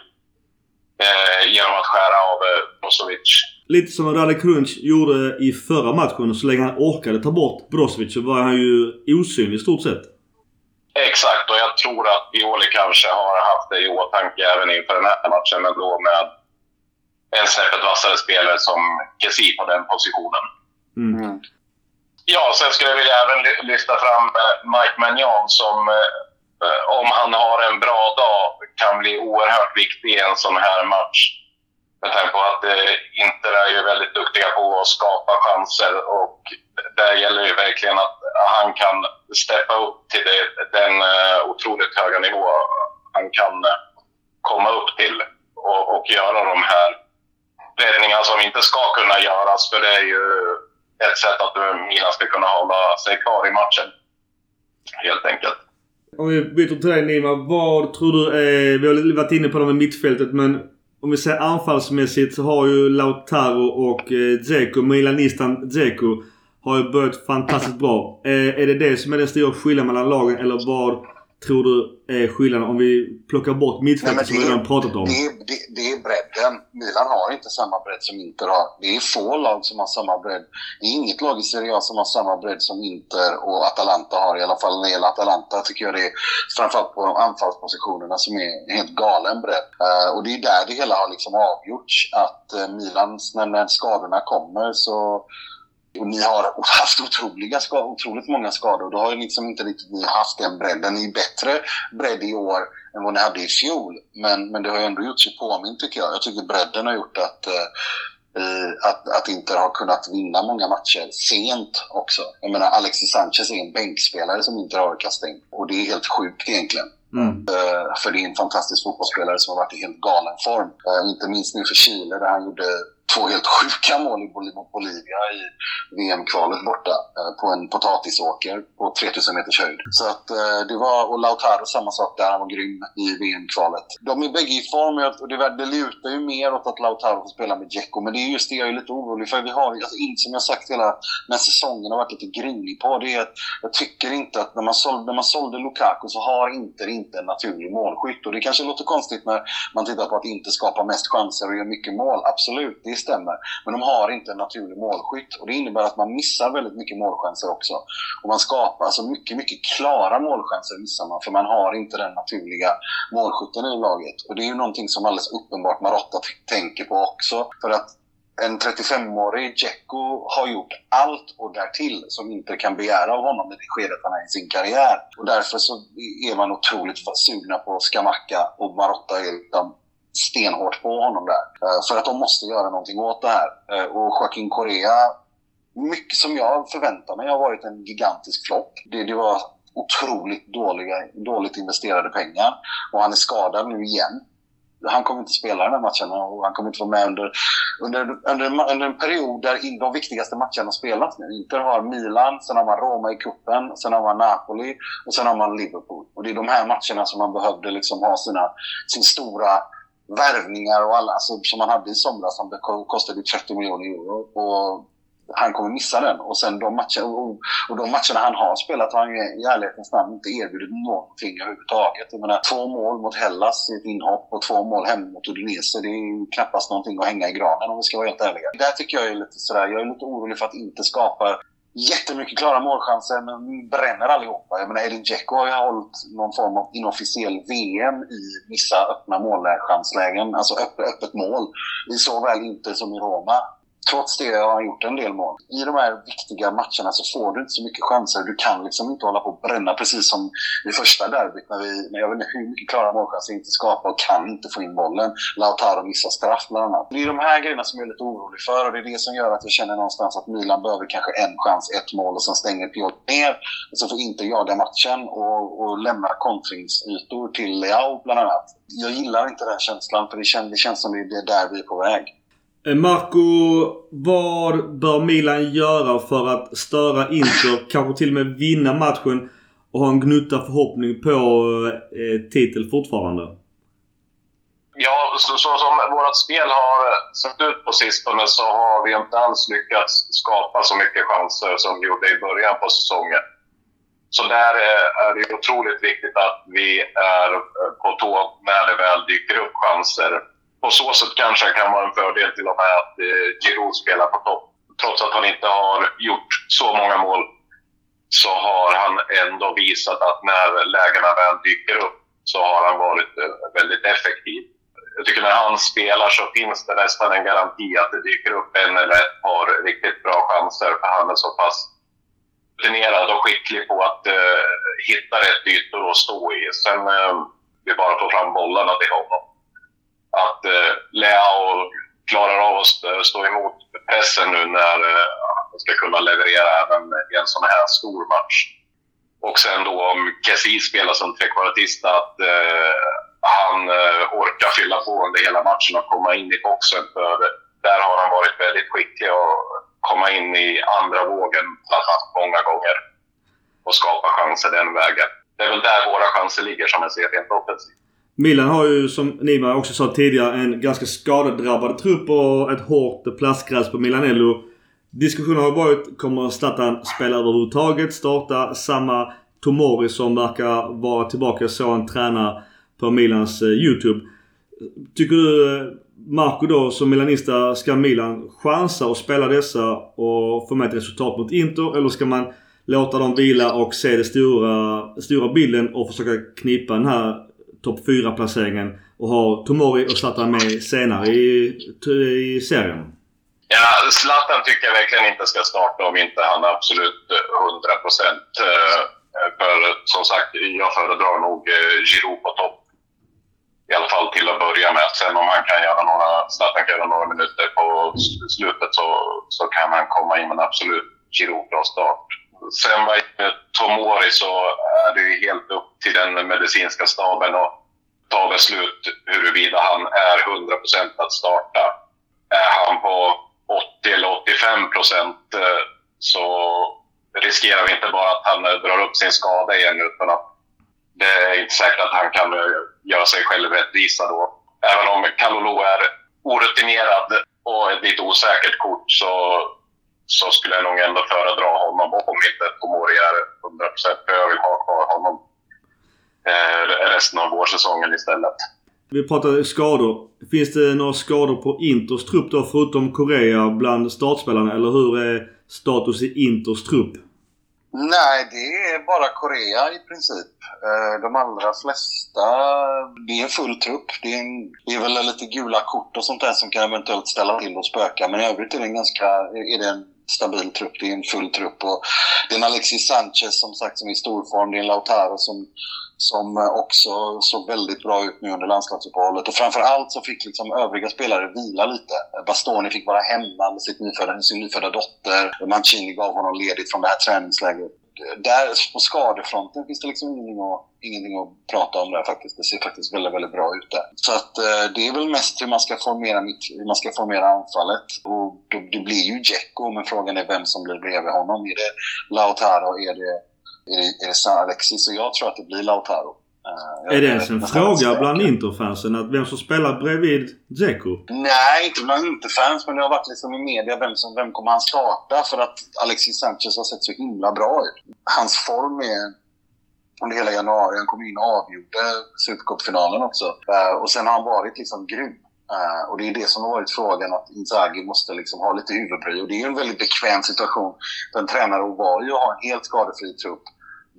D: eh, genom att skära av eh, Brozovic.
A: Lite som Rade Krunch gjorde i förra matchen. Så länge han orkade ta bort Brozovic så var han ju osynlig i stort sett.
D: Exakt, och jag tror att Pioli kanske har haft det i åtanke även inför den här matchen, men då med en snäppet vassare spelare som Kessi på den positionen.
A: Mm. Mm.
D: Ja, sen skulle jag vilja även lyfta fram eh, Mike Magnon som, eh, Eh, om han har en bra dag, kan bli oerhört viktig i en sån här match. Med tanke på att eh, Inter är ju väldigt duktiga på att skapa chanser och där gäller det verkligen att han kan steppa upp till det, den eh, otroligt höga nivå han kan komma upp till och, och göra de här räddningarna som inte ska kunna göras. För det är ju ett sätt att Milan ska kunna hålla sig kvar i matchen. Helt enkelt.
A: Om vi byter till dig Nima. Vad tror du är... Vi har varit inne på det med mittfältet men om vi säger anfallsmässigt så har ju Lautaro och eh, Dzeko, Milanistan Dzeko har ju börjat fantastiskt bra. Eh, är det det som är den stora skillnaden mellan lagen eller vad tror du är skillnaden om vi plockar bort mittfältet som vi redan pratat om?
C: Det är, det, det är bredden. Milan har inte samma bredd som Inter har. Det är få lag som har samma bredd. Det är inget lag i Serie A som har samma bredd som Inter och Atalanta har. I alla fall när det gäller Atalanta tycker jag det är framförallt på anfallspositionerna som är helt galen bredd. Uh, och det är där det hela har liksom avgjorts. Att uh, Milan, när, när skadorna kommer så ni har haft otroliga, otroligt många skador. Då har ju liksom inte riktigt ni haft den bredden. Ni är bättre bredd i år än vad ni hade i fjol. Men, men det har ju ändå gjort sig påmint tycker jag. Jag tycker bredden har gjort att, eh, att, att Inter har kunnat vinna många matcher sent också. Jag menar Alexis Sanchez är en bänkspelare som inte har kastat in. Och det är helt sjukt egentligen. Mm. Uh, för det är en fantastisk fotbollsspelare som har varit i helt galen form. Uh, inte minst nu för Chile där han gjorde två helt sjuka mål mot Bolivia i VM-kvalet borta eh, på en potatisåker på 3000 meters höjd. Så att eh, det var, och Lautaro samma sak där, han var grym i VM-kvalet. De är bägge i form och det, det lutar ju mer åt att Lautaro får spela med Dzeko, men det är just det jag är lite orolig för. Vi har, alltså, som jag sagt hela den här säsongen har varit lite grinig på, det är att jag tycker inte att när man sålde, när man sålde Lukaku så har inte inte en naturlig målskytt. Och det kanske låter konstigt när man tittar på att inte skapa mest chanser och göra mycket mål. Absolut, det stämmer. Men de har inte en naturlig målskytt och det innebär att man missar väldigt mycket målchanser också. Och man skapar alltså mycket, mycket klara målchanser missar man för man har inte den naturliga målskytten i laget. Och det är ju någonting som alldeles uppenbart Marotta tänker på också. För att en 35-årig Dzeko har gjort allt och därtill som inte kan begära av honom i det skedet han är i sin karriär. Och därför så är man otroligt sugna på Skamacka och Marotta är liksom stenhårt på honom där. Eh, för att de måste göra någonting åt det här. Eh, och Joaquin Correa, mycket som jag förväntar mig har varit en gigantisk flopp. Det, det var otroligt dåliga, dåligt investerade pengar. Och han är skadad nu igen. Han kommer inte spela den här matchen och han kommer inte vara med under, under, under, under en period där de viktigaste matcherna spelas nu. Inter har Milan, sen har man Roma i kuppen, sen har man Napoli och sen har man Liverpool. Och det är de här matcherna som man behövde liksom ha sina, sin stora värvningar och alla, alltså, som han hade i somras som kostade 30 miljoner euro. Och han kommer missa den. Och sen de, matcher, och, och de matcherna han har spelat har han ju i ärlighetens namn inte erbjudit någonting överhuvudtaget. Jag menar, två mål mot Hellas i ett inhopp och två mål hemma mot Udinese. Det är ju knappast någonting att hänga i granen om vi ska vara helt ärliga. Där tycker jag är lite sådär, jag är lite orolig för att inte skapa jättemycket klara målchanser men bränner allihopa. Jag menar Edin Dzeko har ju hållit någon form av inofficiell VM i vissa öppna målchanslägen, alltså öppet, öppet mål i såväl Inter som i Roma trots det har han gjort en del mål. I de här viktiga matcherna så får du inte så mycket chanser. Du kan liksom inte hålla på och bränna precis som i första derbyt när vi, när jag vet inte hur mycket klara målchanser inte skapar och kan inte få in bollen. Lautaro missar straff bland annat. Det är de här grejerna som jag är lite orolig för och det är det som gör att jag känner någonstans att Milan behöver kanske en chans, ett mål och sen stänger Piotr ner. Och så får inte jaga matchen och, och lämna kontringsytor till Leao bland annat. Jag gillar inte den känslan för det känns, det känns som det är där vi är på väg.
A: Eh, Marco, vad bör Milan göra för att störa Inter? Kanske till och med vinna matchen och ha en gnutta förhoppning på eh, eh titel fortfarande?
D: Ja, så, så som vårt spel har eh, sett ut på sistone så har vi inte alls lyckats skapa så mycket chanser som vi gjorde i början på säsongen. Så där är det otroligt viktigt att vi är på tå när det väl dyker upp chanser. På så sätt kanske det kan vara en fördel till och med att eh, Giroud spelar på topp. Trots att han inte har gjort så många mål så har han ändå visat att när lägena väl dyker upp så har han varit eh, väldigt effektiv. Jag tycker när han spelar så finns det nästan en garanti att det dyker upp en eller ett par riktigt bra chanser för han är så pass rutinerad och skicklig på att eh, hitta rätt ytor att stå i. Sen uh, vi bara får fram bollarna till honom. Att eh, Leao klarar av att stå emot pressen nu när eh, han ska kunna leverera även i en sån här stor match. Och sen då om Kessie spelar som trekvartist, att eh, han orkar fylla på under hela matchen och komma in i boxen. För där har han varit väldigt skicklig att komma in i andra vågen många gånger och skapa chanser den vägen. Det är väl där våra chanser ligger som jag ser rent offensivt.
A: Milan har ju som Nima också sa tidigare en ganska skadedrabbad trupp och ett hårt plastgräs på Milanello. Diskussionen har varit, kommer Zlatan spela överhuvudtaget? Starta samma Tomori som verkar vara tillbaka. Jag såg en tränare på Milans eh, YouTube. Tycker du eh, Marco då som milanista, ska Milan chansa och spela dessa och få med ett resultat mot Inter? Eller ska man låta dem vila och se den stora, stora bilden och försöka knipa den här topp 4-placeringen och ha Tomori och Zlatan med senare i, i serien?
D: Ja, Zlatan tycker jag verkligen inte ska starta om inte han är absolut eh, 100 procent. Eh, för som sagt, jag föredrar nog eh, Giroud på topp. I alla fall till att börja med. Sen om han kan göra några, Zlatan kan göra några minuter på slutet så, så kan han komma in. Men absolut, Giroud bra start. Sen vad Tomori så är det ju helt upp till den medicinska staben att ta beslut huruvida han är 100 procent att starta. Är han på 80 eller 85 procent eh, så riskerar vi inte bara att han drar upp sin skada igen utan att det är inte säkert att han kan eh, göra sig själv rättvisa då. Även om Kalulu är orutinerad och ett lite osäkert kort så, så skulle jag nog ändå föredra honom om inte Tomori är 100 procent. Jag vill ha kvar honom eh, resten av vårsäsongen istället.
A: Vi pratade skador. Finns det några skador på Inters trupp då förutom Korea bland startspelarna? Eller hur är status i Inters trupp?
C: Nej, det är bara Korea i princip. De allra flesta, det är en full trupp. Det är, en, det är väl lite gula kort och sånt där som kan eventuellt ställa till och spöka. Men i övrigt är det en ganska är det en stabil trupp. Det är en full trupp. Och det är en Alexis Sanchez som sagt som är i stor form. Det är en Lautaro som, som eh, också såg väldigt bra ut nu under landslagsuppehållet. Och framförallt så fick liksom övriga spelare vila lite. Bastoni fick vara hemma med sitt nyfödda, sin nyfödda dotter. Mancini gav honom ledigt från det här träningslägret. Där på skadefronten finns det liksom ingenting att, ingenting att prata om där faktiskt. Det ser faktiskt väldigt, väldigt bra ut där. Så att eh, det är väl mest hur man ska formera, mitt, hur man ska formera anfallet. Och det, det blir ju Djecko, men frågan är vem som blir bredvid honom. Är det Lautaro? Är det är det, är det Alexis? Och jag tror att det blir Lautaro.
A: Är det ens en fråga bland Interfansen att vem som spelar bredvid Dzeko?
C: Nej, inte bland Interfans men det har varit liksom i media vem, som, vem kommer han starta för att Alexis Sanchez har sett så himla bra ut. Hans form är under hela januari. Han kom in och avgjorde Supercupfinalen också. Uh, och sen har han varit liksom grym. Uh, och det är det som har varit frågan, att Inzaghi måste liksom ha lite huvudbry. Och det är en väldigt bekväm situation för en tränare att vara i och ha en helt skadefri trupp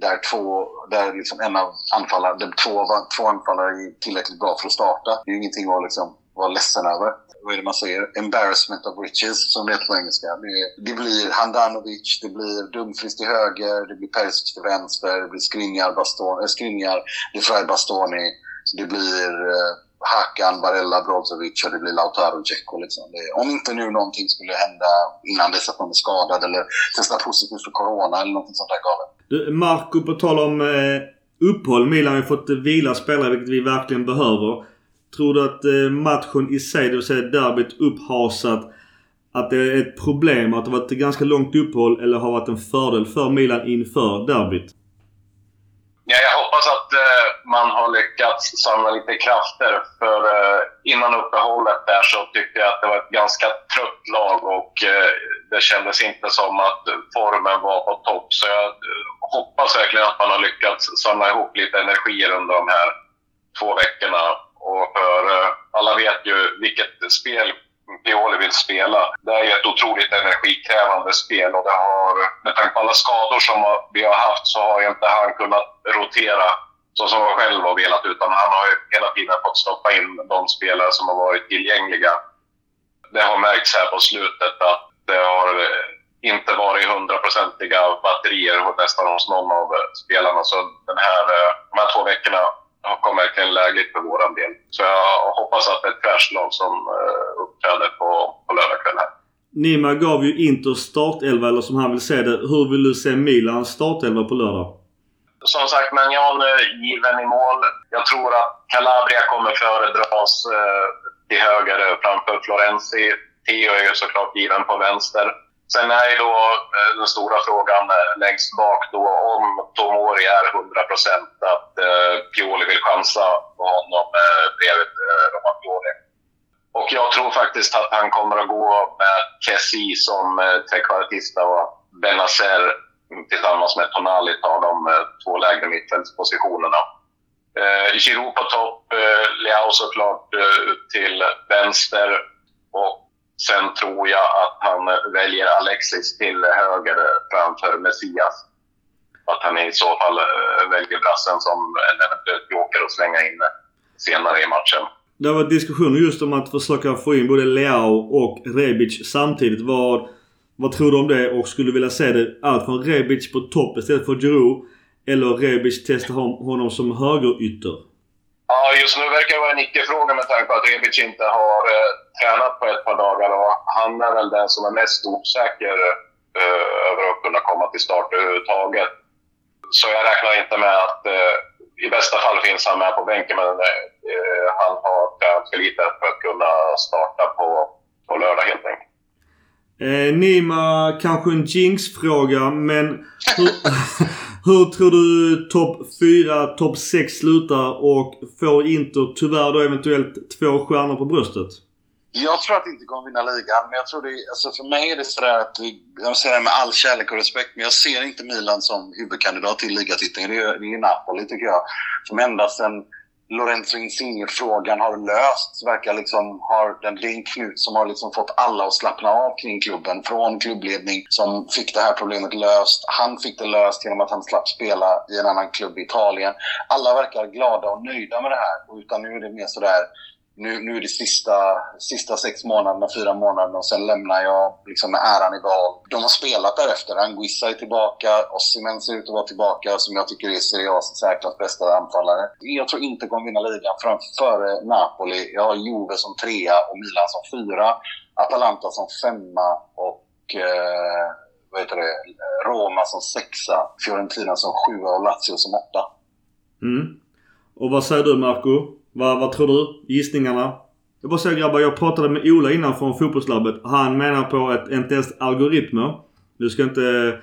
C: där, två, där liksom en av anfallarna, två, två anfallare är tillräckligt bra för att starta. Det är ju ingenting att liksom vara ledsen över. Vad är det man säger? Embarrassment of riches, som det heter på engelska. Det, det blir Handanovic, det blir Dumfries till höger, det blir Perisic till vänster, det blir Skriniar, Baston, äh, eh, Skriniar, det är Bastoni, det blir eh, Hakan, Barella, Brozovic och det blir Lautaro Dzeko. Liksom. om inte nu någonting skulle hända innan dess att man är skadad eller testar positivt för Corona eller någonting sånt där galet.
A: Du, Marco, på tal om eh, uppehåll. Milan har ju fått vila spelare, vilket vi verkligen behöver. Tror du att eh, matchen i sig, det vill säga derbyt, upphasat att det är ett problem att det varit ett ganska långt uppehåll eller har varit en fördel för Milan inför derbyt?
D: Ja, jag hoppas att eh, man har lyckats samla lite krafter. För eh, innan uppehållet där så tyckte jag att det var ett ganska trött lag och eh, det kändes inte som att formen var på topp. Så jag eh, hoppas verkligen att man har lyckats samla ihop lite energier under de här två veckorna. Och för eh, alla vet ju vilket spel Pioli vill spela. Det är ju ett otroligt energikrävande spel och det har, med tanke på alla skador som vi har haft så har ju inte han kunnat rotera så som han själv har velat utan han har ju hela tiden fått stoppa in de spelare som har varit tillgängliga. Det har märkts här på slutet att det har eh, inte varit hundraprocentiga batterier nästan hos någon av eh, spelarna. Så den här, eh, de här två veckorna kom verkligen lägligt för vår del. Så jag hoppas att det är ett fräscht lag som eh, uppträder på, på lördag kväll här.
A: Nima gav ju Inter startelva, eller som han vill se det. Hur vill du se Milans startelva på lördag?
D: Som sagt, Magnan given i mål. Jag tror att Calabria kommer föredras eh, till höger framför Florenzi. Theo är ju såklart given på vänster. Sen är ju då eh, den stora frågan eh, längst bak då om Tomori är 100 procent att eh, Pioli vill chansa på honom eh, bredvid eh, Roman Pioli. Och jag tror faktiskt att han kommer att gå med Kessi som eh, trekvartista och Benazer tillsammans med Tonali tar de eh, två lägre mittfältspositionerna. Eh, Giroud på topp, eh, Leao såklart eh, ut till vänster och Sen tror jag att han väljer Alexis till höger framför Messias. Att han i så fall eh, väljer brassen som en eventuell joker att slänga in senare i matchen.
A: Det har varit diskussioner just om att försöka få in både Leao och Rebic samtidigt. Vad, vad tror du om det? Och skulle du vilja se det allt från Rebic på topp istället för Giroud? Eller Rebic testa honom som högerytter?
D: Ja, just nu verkar det vara en icke-fråga med tanke på att Rebic inte har eh, tränat på ett par dagar och han är väl den som är mest osäker eh, över att kunna komma till start överhuvudtaget. Så jag räknar inte med att eh, i bästa fall finns han med på bänken men eh, han har tränat för lite för att kunna starta på, på lördag helt enkelt.
A: Eh, Nima, kanske en jinx-fråga men hur, hur tror du topp 4, topp 6 slutar och får Inter tyvärr då eventuellt två stjärnor på bröstet?
C: Jag tror att det inte kommer vinna ligan, men jag tror det, alltså för mig är det sådär att, jag säger det med all kärlek och respekt, men jag ser inte Milan som huvudkandidat till ligatiteln. Det är, det är Napoli tycker jag. Som ända sedan Lorenzo Insigne-frågan har lösts, verkar liksom ha den, det är en knut som har liksom fått alla att slappna av kring klubben. Från klubbledning som fick det här problemet löst. Han fick det löst genom att han slapp spela i en annan klubb i Italien. Alla verkar glada och nöjda med det här. Utan nu är det mer sådär, nu, nu är det sista, sista sex månaderna, fyra månaderna och sen lämnar jag liksom med äran i behåll. De har spelat därefter. Anguissa är tillbaka, Osimhen ser ut att vara tillbaka som jag tycker är Serie A's säkrast bästa anfallare. Jag tror inte kommer vinna ligan Framför Napoli. Jag har Juve som trea och Milan som fyra. Atalanta som femma och eh, vad heter det? Roma som sexa. Fiorentina som sjua och Lazio som åtta.
A: Mm. Och vad säger du Marco? Vad, vad tror du? Gissningarna? Jag bara säger grabbar, jag pratade med Ola innan från fotbollslabbet. Han menar på att inte ens algoritmer. Nu ska inte eh,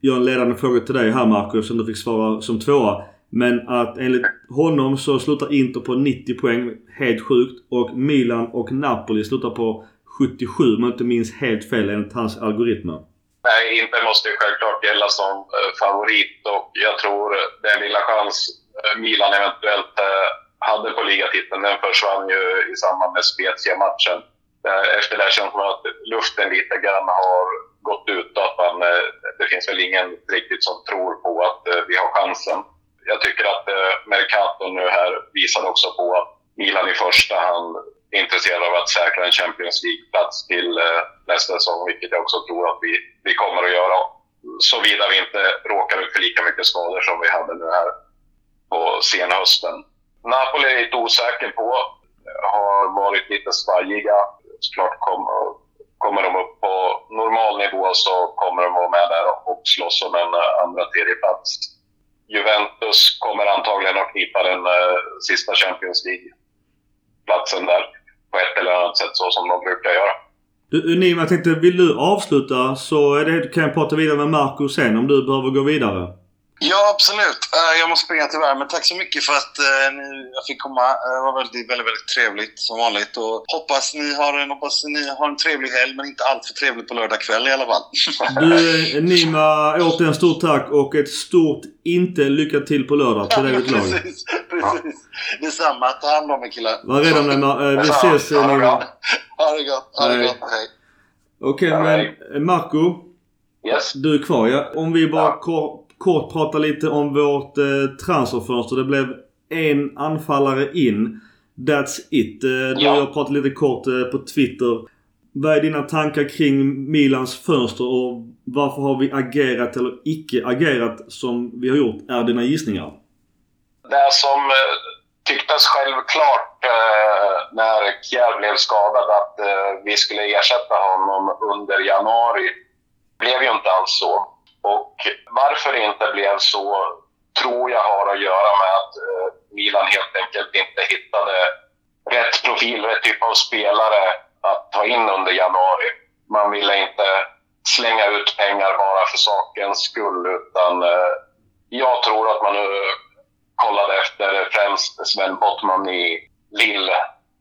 A: göra en ledande fråga till dig här Marcus som du fick svara som tvåa. Men att enligt honom så slutar Inter på 90 poäng. Helt sjukt. Och Milan och Napoli slutar på 77 om jag inte minns helt fel enligt hans algoritmer.
D: Nej, Inter måste ju självklart gälla som eh, favorit och jag tror den lilla chans eh, Milan eventuellt hade på ligatiteln, den försvann ju i samband med Spezia-matchen. Eh, efter det känns det som att luften lite grann har gått ut och att man, eh, det finns väl ingen riktigt som tror på att eh, vi har chansen. Jag tycker att Mercato nu här visar också på att Milan i första hand är intresserad av att säkra en Champions League-plats till nästa säsong, vilket jag också tror att vi, vi kommer att göra. Såvida vi inte råkar ut för lika mycket skador som vi hade nu här på senhösten. Napoli är lite osäker på. Har varit lite svajiga. Såklart kommer, kommer de upp på normal nivå så kommer de vara med där och slåss om en eh, andra tredje plats. Juventus kommer antagligen att knipa den uh, sista Champions League-platsen där på ett eller annat sätt så som de brukar göra.
A: Du, Nima, jag tänkte, vill du avsluta så är det, kan jag prata vidare med Marco sen om du behöver gå vidare.
C: Ja, absolut. Eh, jag måste springa tyvärr, men tack så mycket för att eh, jag fick komma. Eh, det var väldigt, väldigt, väldigt trevligt som vanligt. Och hoppas ni har en, hoppas ni har en trevlig helg, men inte allt för trevligt på lördag kväll i alla fall.
A: Du, Nima, återigen stort tack och ett stort inte lycka till på lördag till dig och lag.
C: precis, precis. Detsamma. Ta hand om er killar.
A: Var rädd om dig. Vi ses
C: Nima. Ha det gott. Ha det gott. Hej.
A: Okej, okay, men Marco.
D: Yes.
A: Du är kvar ja. Om vi bara ja. Kort, pratar lite om vårt eh, transferfönster. Det blev en anfallare in. That's it. Eh, du ja. och jag pratade lite kort eh, på Twitter. Vad är dina tankar kring Milans fönster och varför har vi agerat eller icke agerat som vi har gjort? Är dina gissningar?
D: Det som eh, tycktes självklart eh, när Kjär blev skadad att eh, vi skulle ersätta honom under januari blev ju inte alls så. Och varför det inte blev så tror jag har att göra med att eh, Milan helt enkelt inte hittade rätt profil, rätt typ av spelare att ta in under januari. Man ville inte slänga ut pengar bara för sakens skull utan eh, jag tror att man nu kollade efter främst Sven Bottman i Lille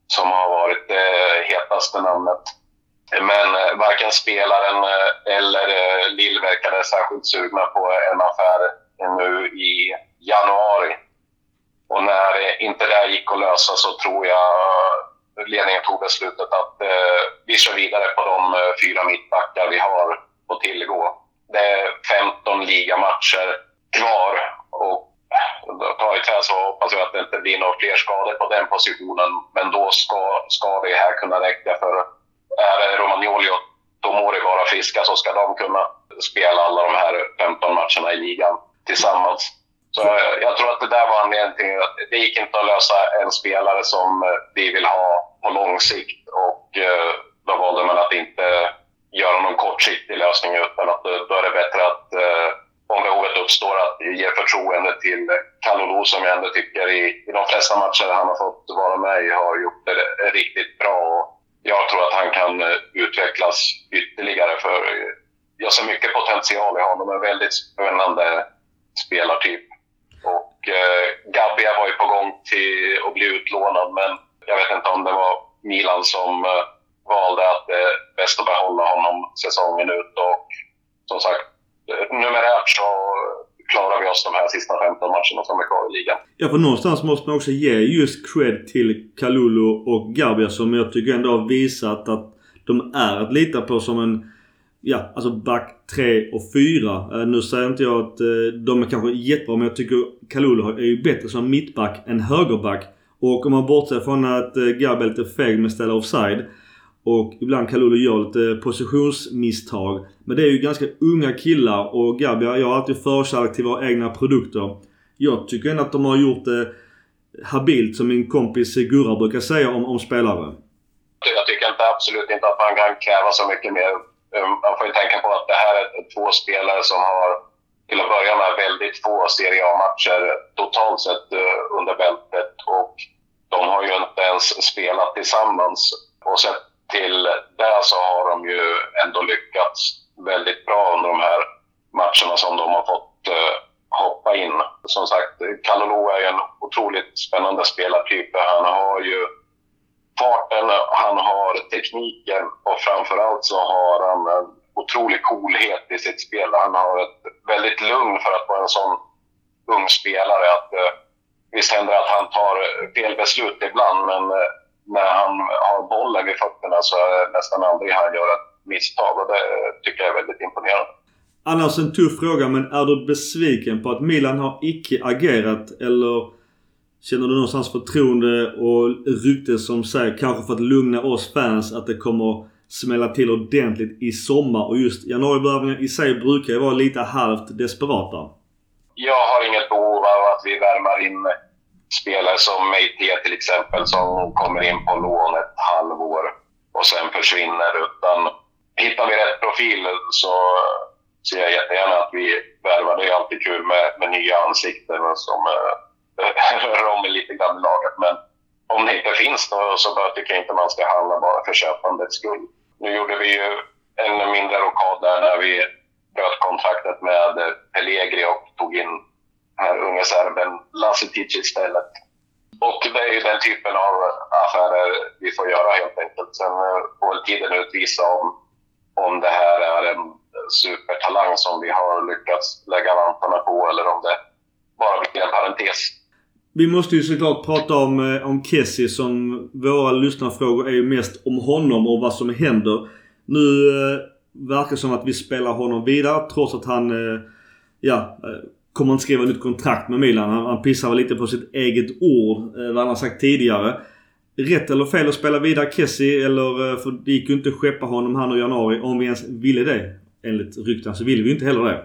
D: som har varit det hetaste namnet. Men eh, varken spelaren eh, eller eh, Lill verkade särskilt sugna på en affär nu i januari. Och när inte det gick att lösa så tror jag ledningen tog beslutet att vi kör vidare på de fyra mittbackar vi har att tillgå. Det är 15 ligamatcher kvar och ta i trä så hoppas jag att det inte blir några fler skador på den positionen. Men då ska, ska det här kunna räcka för är Romagnoli och Tomori bara friska så ska de kunna spela alla de här 15 matcherna i ligan tillsammans. Så eh, jag tror att det där var anledningen till att det gick inte att lösa en spelare som eh, vi vill ha på lång sikt och eh, då valde man att inte göra någon kortsiktig lösning utan att då är det bättre att om behovet uppstår att ge förtroende till Kalulu som jag ändå tycker i, i de flesta matcher han har fått vara med i har gjort det riktigt bra jag tror att han kan eh, utvecklas ytterligare. för eh, Jag ser mycket potential i honom. En väldigt spännande spelartyp. Och eh, Gabbia var ju på gång till att bli utlånad, men jag vet inte om det var Milan som eh, valde att det är bäst att behålla honom säsongen ut. Och som sagt, numerärt så klarar vi oss de här sista 15 matcherna som är kvar i ligan.
A: Ja, för någonstans måste man också ge just cred till Kalulu och Gabia som jag tycker ändå har visat att de är att lita på som en Ja, alltså back 3 och 4. Uh, eh, nu säger inte jag att uh, de är kanske jättebra men jag tycker Kalulu är ju bättre som mittback än högerback. Och om man bortser från att uh, är lite feg med att ställa offside. Och ibland kan Lulu göra lite positionsmisstag. Men det är ju ganska unga killar och Gabia, jag har alltid förkärlek till våra egna produkter. Jag tycker ändå att de har gjort det habilt som min kompis Gurra brukar säga om, om spelare.
D: Jag tycker inte, absolut inte att man kan kräva så mycket mer. Um, man får ju tänka på att det här är två spelare som har till att börja med väldigt få Serie A-matcher totalt sett eh, under bältet och de har ju inte ens spelat tillsammans. Och sett till det så har de ju ändå lyckats väldigt bra under de här matcherna som de har fått eh, hoppa in. Som sagt, Kalolo är ju en otroligt spännande spelartyp. Han har ju farten, han har tekniken och framförallt så har han en otrolig coolhet i sitt spel. Han har ett väldigt lugn för att vara en sån ung spelare. Att, eh, visst händer det att han tar fel beslut ibland, men eh, när han har bollen vid fötterna så är nästan aldrig han gör ett misstag och det tycker jag är väldigt imponerande.
A: Annars en tuff fråga men är du besviken på att Milan har icke agerat eller känner du någonstans förtroende och rykte som säger kanske för att lugna oss fans att det kommer smälla till ordentligt i sommar och just januarivärvningar i sig brukar ju vara lite halvt desperata.
D: Jag har inget behov av att vi värmar in spelare som Meite till exempel som kommer in på lån ett halvår och sen försvinner. Utan hittar vi rätt profil så ser jag jättegärna att vi värvar. Det är alltid kul med, med nya ansikten som äh, rör om lite grann i laget. Men om det inte finns då, så tycker jag inte man ska handla bara för köpandets skull. Nu gjorde vi ju en mindre rockad där när vi bröt kontraktet med Pellegri och tog in här unge serben Lasetic istället. Och det är ju den typen av affärer vi får göra helt enkelt. Sen eh, får väl tiden utvisa om, om det här är en supertalang som vi har lyckats lägga vantarna på eller om det bara blir en parentes.
A: Vi måste ju såklart prata om, eh, om Kessie som våra lyssnarfrågor är ju mest om honom och vad som händer. Nu eh, verkar det som att vi spelar honom vidare trots att han eh, ja, eh, kommer inte skriva nytt kontrakt med Milan. Han, han pissar väl lite på sitt eget ord, eh, vad han har sagt tidigare. Rätt eller fel att spela vidare Kessie eller eh, för det gick ju inte att skeppa honom här nu i januari om vi ens ville det. Enligt rykten så vill vi inte heller det.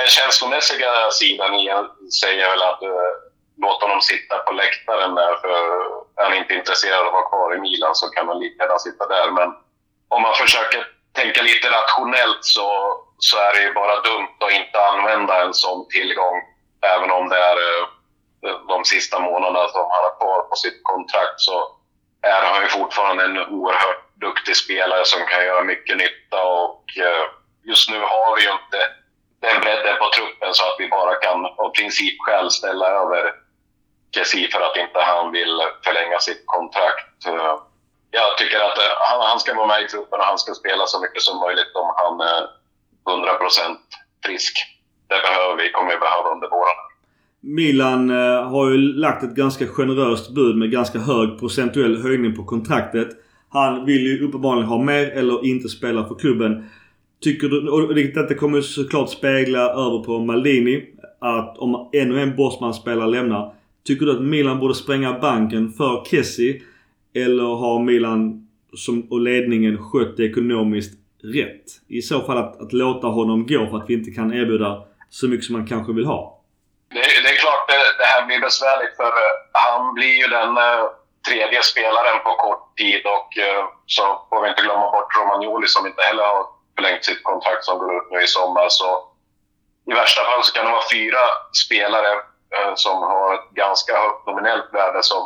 D: Den känslomässiga sidan säger väl att uh, låt honom sitta på läktaren där för är han inte intresserad av att vara kvar i Milan så kan han lika gärna sitta där. Men om man försöker tänka lite rationellt så, så är det ju bara dumt att inte använda en sån tillgång. Även om det är eh, de sista månaderna som han har kvar på sitt kontrakt så är han ju fortfarande en oerhört duktig spelare som kan göra mycket nytta och eh, just nu har vi ju inte den bredden på truppen så att vi bara kan av principskäl ställa över Kessie för att inte han vill förlänga sitt kontrakt. Eh. Jag tycker att eh, han, han ska vara med i truppen och han ska spela så mycket som möjligt om han eh, är 100% frisk. Det behöver vi, kommer vi behöva under våren.
A: Milan eh, har ju lagt ett ganska generöst bud med ganska hög procentuell höjning på kontraktet. Han vill ju uppenbarligen ha mer eller inte spela för klubben. Tycker du, och detta kommer såklart spegla över på Maldini, att om ännu en Bosman-spelare lämnar. Tycker du att Milan borde spränga banken för Kessie? Eller har Milan som, och ledningen skött det ekonomiskt rätt? I så fall att, att låta honom gå för att vi inte kan erbjuda så mycket som man kanske vill ha.
D: Det, det är klart det, det, här blir besvärligt för eh, han blir ju den eh, tredje spelaren på kort tid och eh, så får vi inte glömma bort Romagnoli som inte heller har förlängt sitt kontrakt som går ut nu i sommar. Så i värsta fall så kan det vara fyra spelare eh, som har ett ganska högt nominellt värde som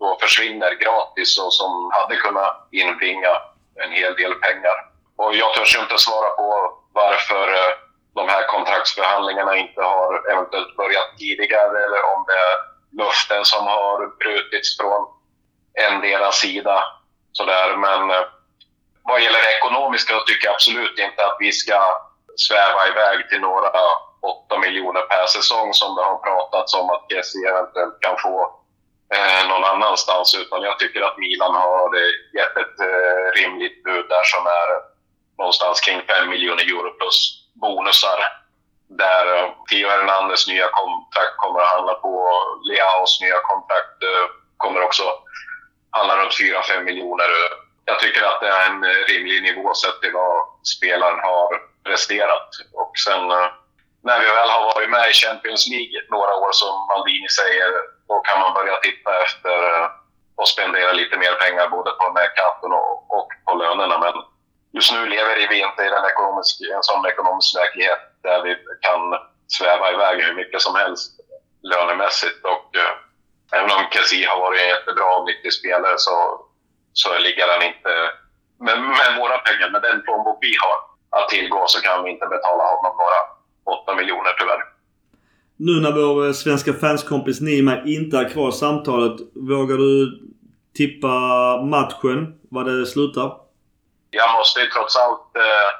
D: då försvinner gratis och som hade kunnat inbringa en hel del pengar. Och jag törs inte svara på varför eh, de här kontraktsförhandlingarna inte har eventuellt börjat tidigare eller om det är löften som har brutits från en deras sida. Sådär. Men eh, vad gäller det ekonomiska så tycker jag absolut inte att vi ska sväva iväg till några 8 miljoner per säsong som det har pratats om att Kessie eventuellt kan få eh, någon annanstans. Utan jag tycker att Milan har gett ett eh, rimligt bud där som är någonstans kring 5 miljoner euro plus bonusar. Där eh, Theo Hernandez nya kontrakt kommer att handla på. Leaos nya kontrakt eh, kommer också handla runt 4-5 miljoner jag tycker att det är en eh, rimlig nivå sett till vad spelaren har presterat. Och sen eh, när vi väl har varit med i Champions League några år som Maldini säger, då kan man börja titta efter eh, och spendera lite mer pengar både på den här och, och på lönerna. Men just nu lever vi inte i den ekonomisk, en sån ekonomisk verklighet där vi kan sväva iväg hur mycket som helst lönemässigt. Och, eh, även om Kessie har varit en jättebra och nyttig spelare så så ligger han inte... Med, med våra pengar, med den plånbok vi har att tillgå så kan vi inte betala honom några 8 miljoner tyvärr.
A: Nu när vår eh, svenska fanskompis Nima inte är kvar i samtalet. Vågar du tippa matchen? Vad det slutar?
D: Jag måste ju trots allt eh,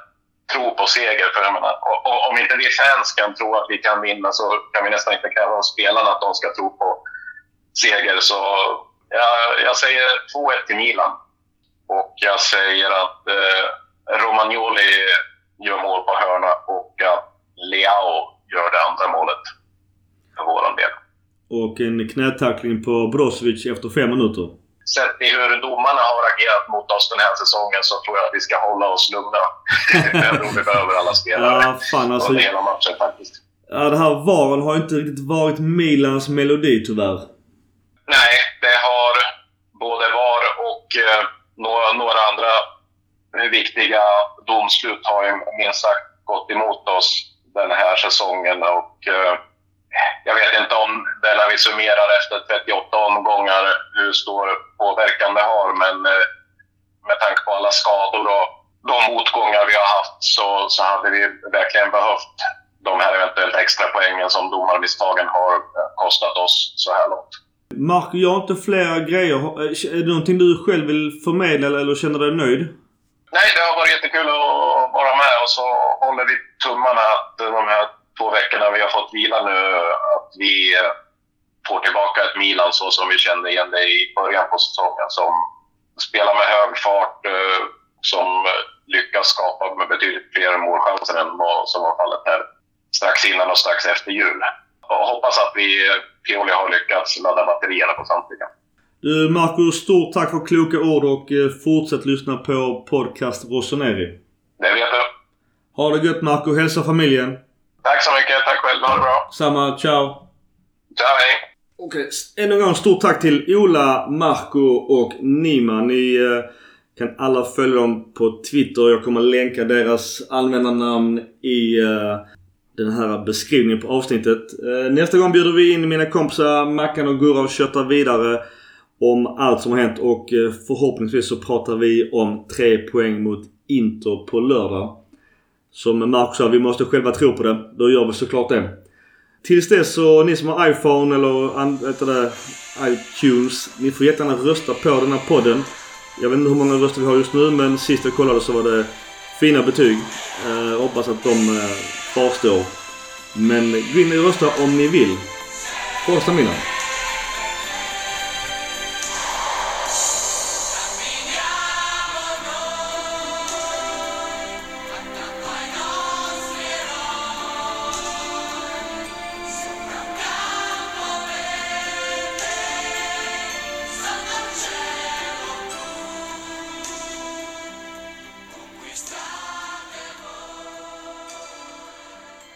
D: tro på seger. För jag menar, och, och, om inte vi fans kan tro att vi kan vinna så kan vi nästan inte kräva av spelarna att de ska tro på seger. Så jag, jag säger 2-1 till Milan. Och jag säger att eh, Romagnoli gör mål på hörna och att Leao gör det andra målet för våran del.
A: Och en knätackling på Brozovic efter fem minuter.
D: Sett i hur domarna har agerat mot oss den här säsongen så tror jag att vi ska hålla oss lugna. jag behöver alla spelare
A: ja, fan, alltså,
D: under hela matchen faktiskt.
A: Ja, det här VARen har inte riktigt varit Milans melodi tyvärr.
D: Nej, det har både VAR och eh, några, några andra viktiga domslut har ju minst sagt gått emot oss den här säsongen. Och, eh, jag vet inte om det när vi summerar efter 38 omgångar hur stor påverkan det har, men eh, med tanke på alla skador och de motgångar vi har haft så, så hade vi verkligen behövt de här eventuellt extra poängen som domarmisstagen har kostat oss så här långt.
A: Marco, jag har inte fler grejer. Är det någonting du själv vill förmedla eller känner dig nöjd?
D: Nej, det har varit jättekul att vara med och så håller vi tummarna att de här två veckorna vi har fått vila nu, att vi får tillbaka ett Milan så som vi kände igen det i början på säsongen. Som spelar med hög fart, eh, som lyckas skapa med betydligt fler målchanser än vad som var fallet här strax innan och strax efter jul. Och hoppas att vi, Pioli har lyckats ladda batterierna på samtliga.
A: Du Marco, stort tack för kloka ord och eh, fortsätt lyssna på podcast Rossoneri.
D: Det vet du.
A: Ha det gött Marco. Hälsa familjen.
D: Tack så mycket. Tack själv. Ha det bra.
A: Samma. Ciao.
D: Ciao, hej.
A: Okej, ännu en gång stort tack till Ola, Marco och Nima. Ni eh, kan alla följa dem på Twitter. Jag kommer länka deras användarnamn i eh, den här beskrivningen på avsnittet. Eh, nästa gång bjuder vi in mina kompisar Mackan och Gurra och köttar vidare om allt som har hänt och förhoppningsvis så pratar vi om tre poäng mot Inter på lördag. Som Marcus sa, vi måste själva tro på det. Då gör vi såklart det. Tills dess så, ni som har iPhone eller heter det, iTunes. Ni får jättegärna rösta på den här podden. Jag vet inte hur många röster vi har just nu men sist jag kollade så var det fina betyg. Eh, hoppas att de eh, kvarstår. Men gå in och rösta om ni vill. Första mina.